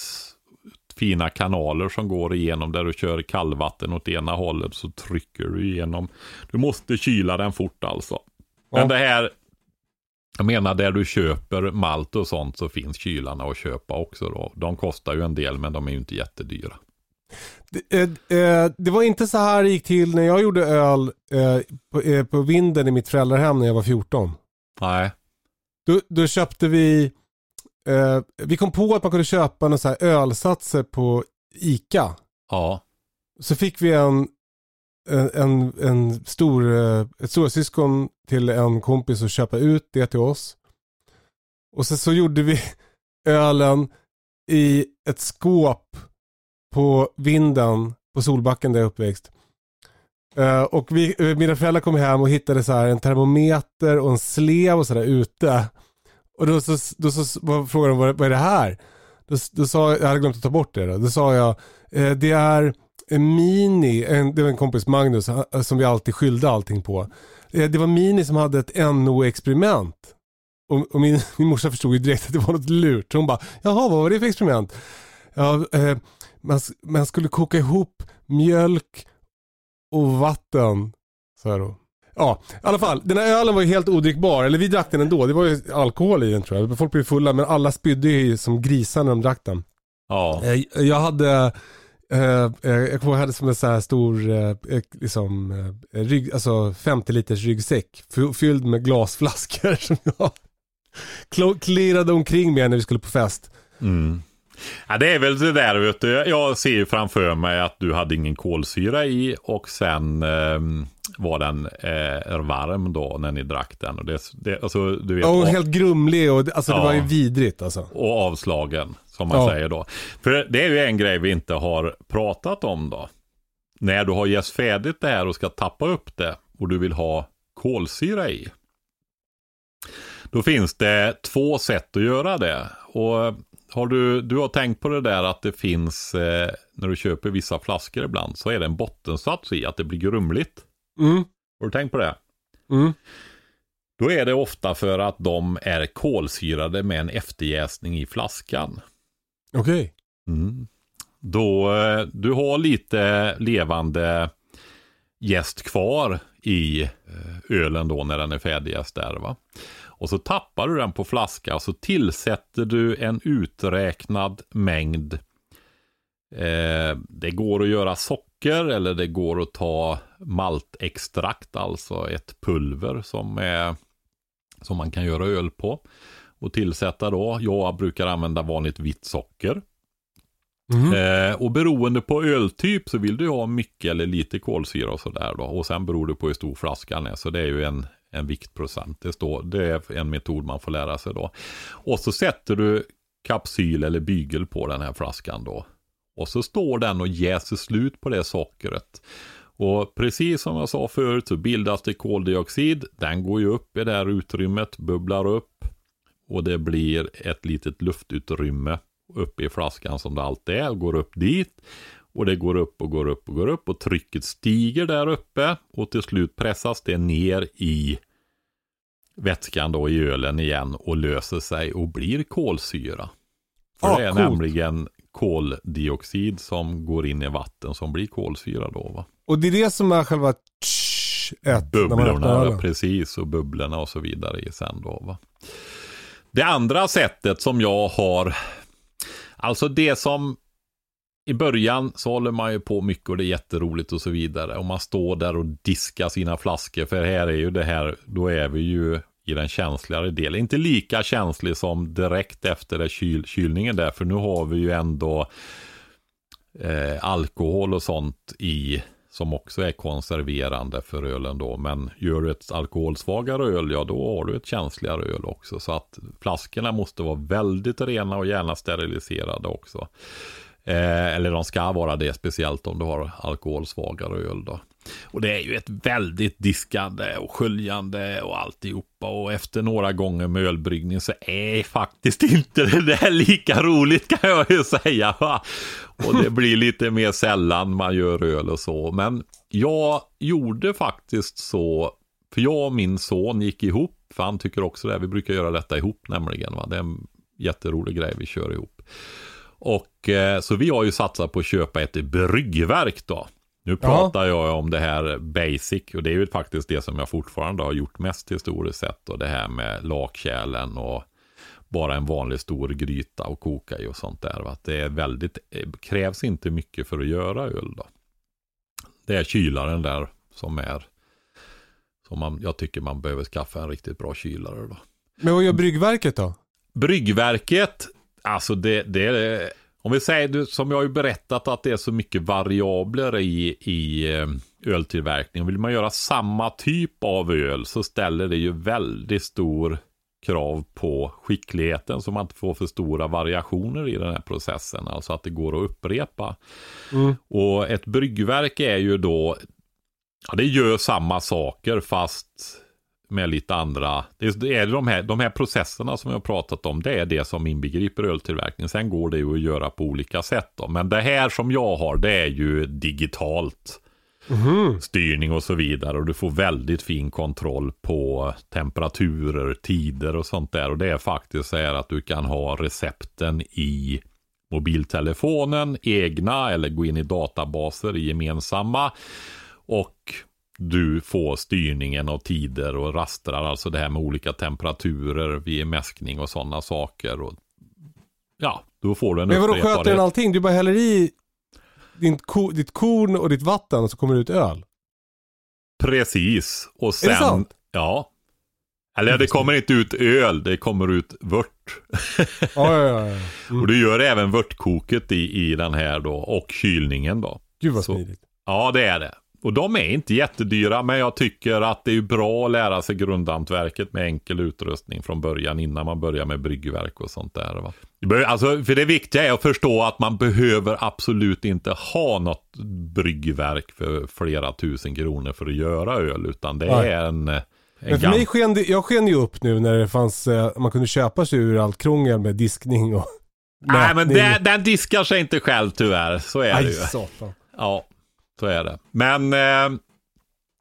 Speaker 2: fina kanaler som går igenom där du kör kallvatten åt ena hållet så trycker du igenom. Du måste kyla den fort alltså. Men
Speaker 1: Ja.
Speaker 2: det här, jag menar där du köper malt och sånt så finns kylarna att köpa också då. De kostar ju en del men de är ju inte jättedyra.
Speaker 1: Det, eh, eh, det var inte så här det gick till när jag gjorde öl eh, på, eh, på vinden i mitt föräldrahem när jag var 14.
Speaker 2: Nej,
Speaker 1: Då, då köpte vi, vi kom på att man kunde köpa några så här ölsatser på ICA.
Speaker 2: ja,
Speaker 1: Så fick vi en, en, en, en stor, ett storasyskon till en kompis att köpa ut det till oss. Och sen så gjorde vi ölen i ett skåp på vinden på Solbacken där jag är uppväxt. Uh, och vi, eh, mina föräldrar kom hem och hittade så här en termometer och en slev och sådär ute. Och då så, då så frågade de vad, vad är det här? Då, då sa jag, jag hade glömt att ta bort det då. Då sa jag, eh, det är en Mini, en, det var en kompis Magnus eh, som vi alltid skyllde allting på. Det var Mini som hade ett NO-experiment. Och, och, min, min morsa förstod ju direkt att det var något lurt. Hon bara, jaha vad var det för experiment? Ja, eh, man, man skulle koka ihop mjölk och vatten. Så här då. Ja, i alla fall. Den här ölen var ju helt odrickbar. Eller vi drack den ändå. Det var ju alkohol i den tror jag. Folk blev fulla men alla spydde ju som grisar när de drack den.
Speaker 2: Ja.
Speaker 1: Eh, jag hade Uh, jag kommer hade som en så här stor, liksom, rygg, alltså 50 liters ryggsäck fylld med glasflaskor som jag klirrade omkring med när vi skulle på fest.
Speaker 2: Mm. Ja, det är väl det där, vet du. Jag ser ju framför mig att du hade ingen kolsyra i och sen eh, var den eh, varm då när ni drack den. Och det, det, alltså, du vet,
Speaker 1: och helt grumlig och alltså, ja, det var ju vidrigt alltså.
Speaker 2: Och avslagen, som man ja. säger då. För det är ju en grej vi inte har pratat om då. När du har jäst färdigt det här och ska tappa upp det och du vill ha kolsyra i. Då finns det två sätt att göra det. Och har du, du har tänkt på det där att det finns, eh, när du köper vissa flaskor ibland, så är det en bottensats i att det blir grumligt.
Speaker 1: Mm.
Speaker 2: Har du tänkt på det?
Speaker 1: Mm.
Speaker 2: Då är det ofta för att de är kolsyrade med en efterjäsning i flaskan.
Speaker 1: Okej. Okay.
Speaker 2: Mm. Då, eh, du har lite levande gäst kvar i eh, ölen då när den är färdigjäst där va. Och så tappar du den på flaska och så tillsätter du en uträknad mängd. Eh, det går att göra socker eller det går att ta maltextrakt, alltså ett pulver som, är, som man kan göra öl på. Och tillsätta då. Jag brukar använda vanligt vitt socker. Mm. Eh, och beroende på öltyp så vill du ha mycket eller lite kolsyra och sådär då. Och sen beror det på hur stor flaskan är. Så det är ju en, en viktprocent. Det, står, det är en metod man får lära sig då. Och så sätter du kapsyl eller bygel på den här flaskan då. Och så står den och jäser slut på det sockret. Och precis som jag sa förut så bildas det koldioxid. Den går ju upp i det här utrymmet, bubblar upp. Och det blir ett litet luftutrymme uppe i flaskan som det alltid är. Går upp dit. Och det går upp och går upp och går upp och trycket stiger där uppe och till slut pressas det ner i vätskan då i ölen igen och löser sig och blir kolsyra. För ah, det är coolt. nämligen koldioxid som går in i vatten som blir kolsyra då va.
Speaker 1: Och det är det som är själva
Speaker 2: ett, Bubblorna, precis, och bubblorna och så vidare i sen då va. Det andra sättet som jag har, alltså det som i början så håller man ju på mycket och det är jätteroligt och så vidare. Och man står där och diskar sina flaskor. För här är ju det här, då är vi ju i den känsligare delen. Inte lika känslig som direkt efter det kyl, kylningen där. För nu har vi ju ändå eh, alkohol och sånt i som också är konserverande för ölen då. Men gör du ett alkoholsvagare öl, ja då har du ett känsligare öl också. Så att flaskorna måste vara väldigt rena och gärna steriliserade också. Eh, eller de ska vara det, speciellt om du har alkoholsvagare öl då. Och det är ju ett väldigt diskande och sköljande och alltihopa. Och efter några gånger med ölbryggning så är faktiskt inte det där lika roligt kan jag ju säga. Va? Och det blir lite mer sällan man gör öl och så. Men jag gjorde faktiskt så, för jag och min son gick ihop. För han tycker också det, vi brukar göra detta ihop nämligen. Va? Det är en jätterolig grej vi kör ihop. Och eh, så vi har ju satsat på att köpa ett bryggverk då. Nu pratar ja. jag om det här basic och det är ju faktiskt det som jag fortfarande har gjort mest historiskt sett. Och det här med lakkärlen och bara en vanlig stor gryta och koka i och sånt där. Att det är väldigt, eh, krävs inte mycket för att göra öl då. Det är kylaren där som är, som man, jag tycker man behöver skaffa en riktigt bra kylare då.
Speaker 1: Men vad gör bryggverket då?
Speaker 2: Bryggverket, alltså det, det om vi säger, som jag har ju berättat, att det är så mycket variabler i, i eh, öltillverkning. Vill man göra samma typ av öl så ställer det ju väldigt stor krav på skickligheten så man inte får för stora variationer i den här processen. Alltså att det går att upprepa.
Speaker 1: Mm.
Speaker 2: Och ett bryggverk är ju då, ja det gör samma saker fast med lite andra, det är de här, de här processerna som jag har pratat om, det är det som inbegriper öltillverkning. Sen går det ju att göra på olika sätt då. Men det här som jag har, det är ju digitalt. Styrning och så vidare. Och du får väldigt fin kontroll på temperaturer, tider och sånt där. Och det är faktiskt så här att du kan ha recepten i mobiltelefonen, egna eller gå in i databaser i gemensamma. Och du får styrningen av tider och rastrar, alltså det här med olika temperaturer vid mäskning och sådana saker. Och, ja, då får du en
Speaker 1: Men vadå sköter den allting? Du bara häller i din ko, ditt korn och ditt vatten och så kommer det ut öl?
Speaker 2: Precis. Och
Speaker 1: Är
Speaker 2: sen...
Speaker 1: det sant?
Speaker 2: Ja. Eller det kommer inte ut öl, det kommer ut vört.
Speaker 1: Ja, ja, ja. Mm.
Speaker 2: Och du gör även vörtkoket i, i den här då, och kylningen då.
Speaker 1: Gud vad
Speaker 2: Så-
Speaker 1: smidigt.
Speaker 2: Ja, det är det. Och de är inte jättedyra, men jag tycker att det är bra att lära sig grundhantverket med enkel utrustning från början innan man börjar med bryggverk och sånt där. Va? Det Alltså, för det viktiga är att förstå att man behöver absolut inte ha något bryggverk för flera tusen kronor för att göra öl, utan det
Speaker 1: Nej.
Speaker 2: är en, en
Speaker 1: Men för mig sken det, jag sken ju upp nu när det fanns, eh, man kunde köpa sig ur allt krångel med diskning och
Speaker 2: Nej, men den, den diskar sig inte själv tyvärr. Så är det
Speaker 1: Aj,
Speaker 2: ju.
Speaker 1: satan.
Speaker 2: Ja, så är det. Men eh,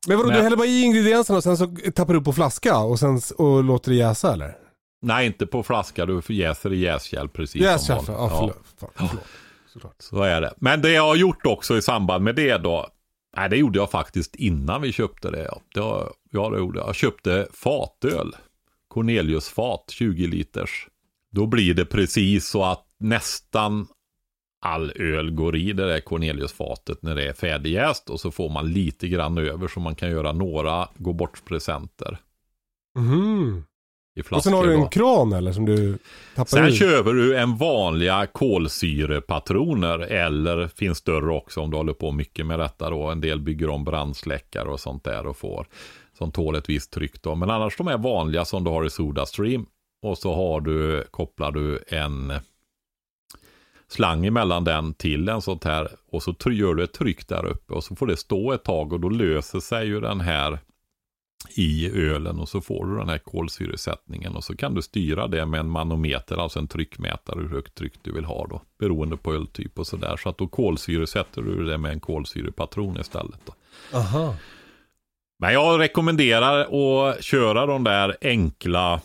Speaker 1: Men vadå,
Speaker 2: Men-
Speaker 1: du häller bara i ingredienserna och sen så tappar du på flaska och sen och låter det jäsa eller?
Speaker 2: nej, inte på flaska. Du jäser i jäskärl precis
Speaker 1: Jäsa,
Speaker 2: som
Speaker 1: ja,
Speaker 2: vanligt.
Speaker 1: förlåt. Fan, förlåt. Såklart.
Speaker 2: Så är det. Men det jag har gjort också i samband med det då. Nej, det gjorde jag faktiskt innan vi köpte det. Ja, det, har- ja, det gjorde jag. Jag köpte fatöl. Cornelius fat, 20 liters. Då blir det precis så att nästan all öl går i det där Cornelius-fatet när det är färdigjäst. Och så får man lite grann över så man kan göra några gå bort-presenter i
Speaker 1: Och sen har du
Speaker 2: då.
Speaker 1: en kran eller som du tappar
Speaker 2: Sen
Speaker 1: ur?
Speaker 2: köper du en vanliga kolsyrepatroner eller finns större också om du håller på mycket med detta då. En del bygger om brandsläckare och sånt där och får som tål ett visst tryck då. Men annars de är vanliga som du har i Sodastream. Och så har du, kopplar du en slang emellan den till en sånt här och så gör du ett tryck där uppe och så får det stå ett tag och då löser sig ju den här i ölen och så får du den här kolsyresättningen och så kan du styra det med en manometer, alltså en tryckmätare hur högt tryck du vill ha då, beroende på öltyp och sådär. Så att då kolsyresätter du det med en kolsyrepatron istället. Då.
Speaker 1: Aha.
Speaker 2: Men jag rekommenderar att köra de där enkla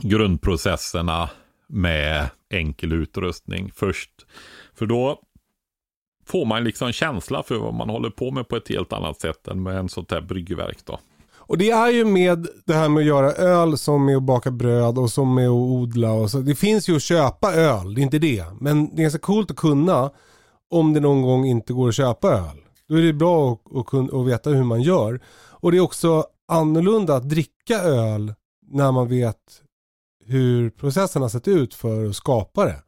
Speaker 2: grundprocesserna med enkel utrustning först. För då får man liksom känsla för vad man håller på med på ett helt annat sätt än med en sånt här bryggverk då.
Speaker 1: Och det är ju med det här med att göra öl som med att baka bröd och som med att odla och så. Det finns ju att köpa öl, det är inte det. Men det är ganska coolt att kunna om det någon gång inte går att köpa öl. Då är det bra att, att, att veta hur man gör. Och det är också annorlunda att dricka öl när man vet hur processen har sett ut för att skapa det.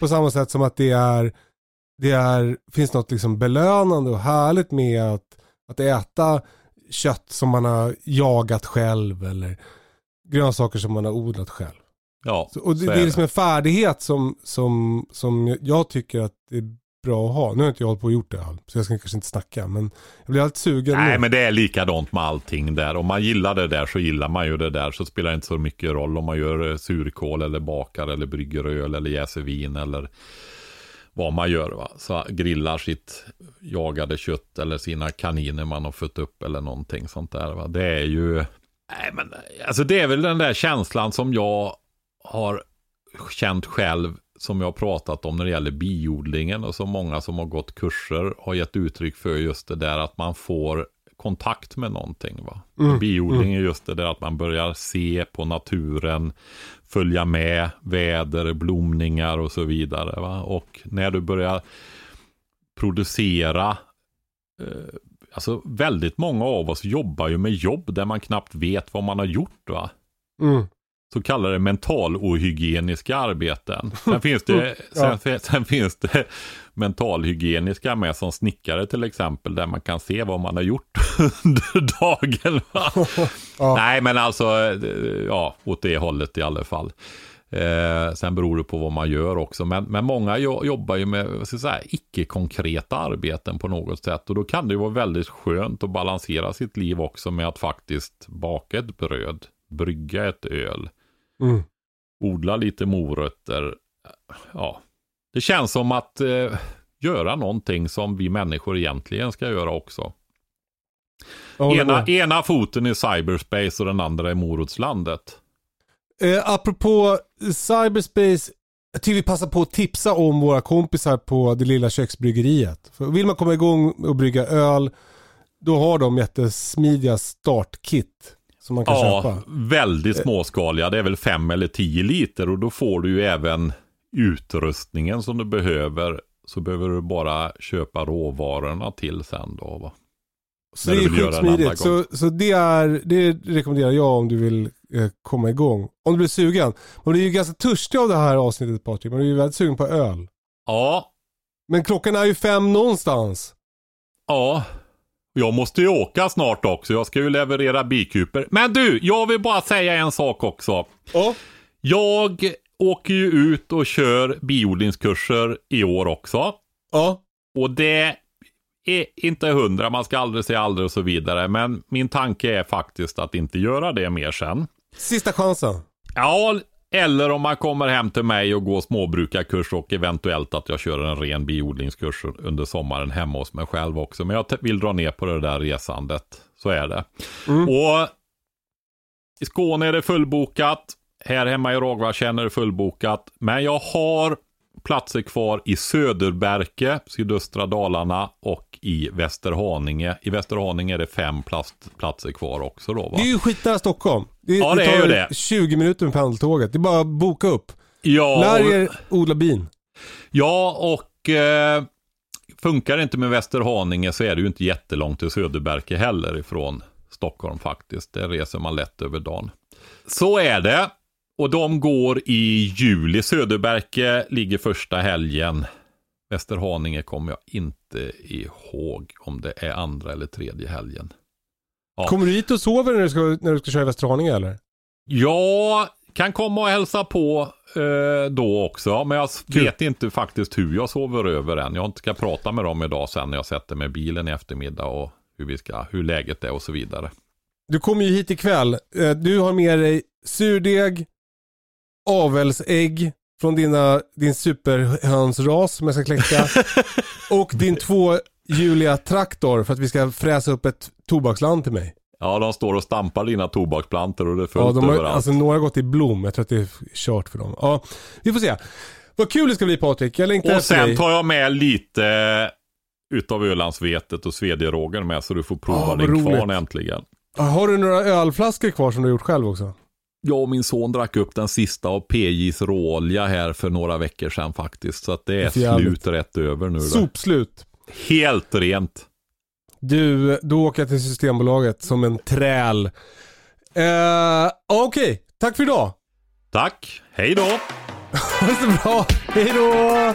Speaker 1: På samma sätt som att det är, det är, finns något liksom belönande och härligt med att, att äta kött som man har jagat själv eller grönsaker som man har odlat själv.
Speaker 2: Ja,
Speaker 1: Så, och det,
Speaker 2: så
Speaker 1: det
Speaker 2: är
Speaker 1: är liksom en färdighet som, som, som jag tycker att det är bra att ha. Nu har inte jag hållit på och gjort det allt, så jag ska kanske inte snacka. Men jag blir alltid sugen
Speaker 2: Nej,
Speaker 1: nu.
Speaker 2: men det är likadant med allting där. Om man gillar det där så gillar man ju det där. Så spelar det inte så mycket roll om man gör eh, surkål eller bakar eller brygger öl eller jäser vin eller vad man gör. Va? Så grillar sitt jagade kött eller sina kaniner man har fött upp eller någonting sånt där. Va? Det är ju, nej men alltså det är väl den där känslan som jag har känt själv som jag har pratat om när det gäller biodlingen och så många som har gått kurser har gett uttryck för just det där att man får kontakt med någonting. Va?
Speaker 1: Mm,
Speaker 2: Biodling är just det där att man börjar se på naturen, följa med väder, blomningar och så vidare. Va? Och när du börjar producera eh, Alltså väldigt många av oss jobbar ju med jobb där man knappt vet vad man har gjort. va
Speaker 1: Mm.
Speaker 2: Så kallade mentalohygieniska arbeten. Sen finns det, sen, sen finns det mentalhygieniska med som snickare till exempel, där man kan se vad man har gjort. under dagen. ja. Nej, men alltså, ja, åt det hållet i alla fall. Eh, sen beror det på vad man gör också. Men, men många jobbar ju med icke-konkreta arbeten på något sätt. Och då kan det ju vara väldigt skönt att balansera sitt liv också med att faktiskt baka ett bröd, brygga ett öl, mm. odla lite morötter. Ja, det känns som att eh, göra någonting som vi människor egentligen ska göra också. Ena, ena foten i cyberspace och den andra i morotslandet.
Speaker 1: Eh, apropå cyberspace, jag tycker vi passar på att tipsa om våra kompisar på det lilla köksbryggeriet. För vill man komma igång och brygga öl, då har de jättesmidiga startkit som man kan ja, köpa.
Speaker 2: väldigt eh. småskaliga. Det är väl fem eller tio liter och då får du ju även utrustningen som du behöver. Så behöver du bara köpa råvarorna till sen då. Va?
Speaker 1: Så det är sjukt smidigt. Så, så det, är, det rekommenderar jag om du vill eh, komma igång. Om du blir sugen. Man blir ju ganska törstig av det här avsnittet Patrik. Man blir ju väldigt sugen på öl.
Speaker 2: Ja.
Speaker 1: Men klockan är ju fem någonstans.
Speaker 2: Ja. Jag måste ju åka snart också. Jag ska ju leverera bikuper. Men du, jag vill bara säga en sak också.
Speaker 1: Ja.
Speaker 2: Jag åker ju ut och kör biodlingskurser i år också.
Speaker 1: Ja.
Speaker 2: Och det är inte hundra, man ska aldrig säga aldrig och så vidare. Men min tanke är faktiskt att inte göra det mer sen.
Speaker 1: Sista chansen.
Speaker 2: Ja, eller om man kommer hem till mig och går småbrukarkurs och eventuellt att jag kör en ren biodlingskurs under sommaren hemma hos mig själv också. Men jag vill dra ner på det där resandet. Så är det. Mm. Och i Skåne är det fullbokat. Här hemma i Ragvartjärn är det fullbokat. Men jag har platser kvar i Söderberke, sydöstra Dalarna och i Västerhaninge. I Västerhaninge är det fem platser kvar också då va?
Speaker 1: Det är ju skitnära Stockholm. Det,
Speaker 2: ja det, det är ju det.
Speaker 1: 20 minuter med pendeltåget. Det är bara att boka upp.
Speaker 2: Ja.
Speaker 1: Lär er odla bin.
Speaker 2: Ja och eh, funkar det inte med Västerhaninge så är det ju inte jättelångt till Söderberke heller ifrån Stockholm faktiskt. Det reser man lätt över dagen. Så är det. Och de går i juli. Söderberke ligger första helgen. Västerhaninge kommer jag inte ihåg om det är andra eller tredje helgen.
Speaker 1: Ja. Kommer du hit och sover när du ska, när du ska köra i Västerhaninge eller?
Speaker 2: Ja, kan komma och hälsa på eh, då också. Men jag vet inte faktiskt hur jag sover över än. Jag ska prata med dem idag sen när jag sätter mig i bilen i eftermiddag och hur, vi ska, hur läget är och så vidare.
Speaker 1: Du kommer ju hit ikväll. Eh, du har med dig surdeg, avelsägg från dina, din superhönsras som jag ska kläcka. och din två Julia traktor för att vi ska fräsa upp ett tobaksland till mig.
Speaker 2: Ja, de står och stampar dina tobaksplantor och det är fullt
Speaker 1: ja, de
Speaker 2: har, överallt.
Speaker 1: Alltså några har gått i blom. Jag tror att det är kört för dem. Ja, vi får se. Vad kul det ska bli Patrik. Jag längtar
Speaker 2: Och sen dig. tar jag med lite utav Ölandsvetet och svedjerågen med så du får prova ja, din kvarn äntligen.
Speaker 1: Har du några ölflaskor kvar som du har gjort själv också?
Speaker 2: Jag och min son drack upp den sista av PJs råolja här för några veckor sedan faktiskt. Så att det är slut rätt över nu. Då.
Speaker 1: Sopslut.
Speaker 2: Helt rent.
Speaker 1: Du, då åker jag till Systembolaget som en träl. Uh, Okej, okay. tack för idag.
Speaker 2: Tack, hej då.
Speaker 1: ha det så bra, hej då.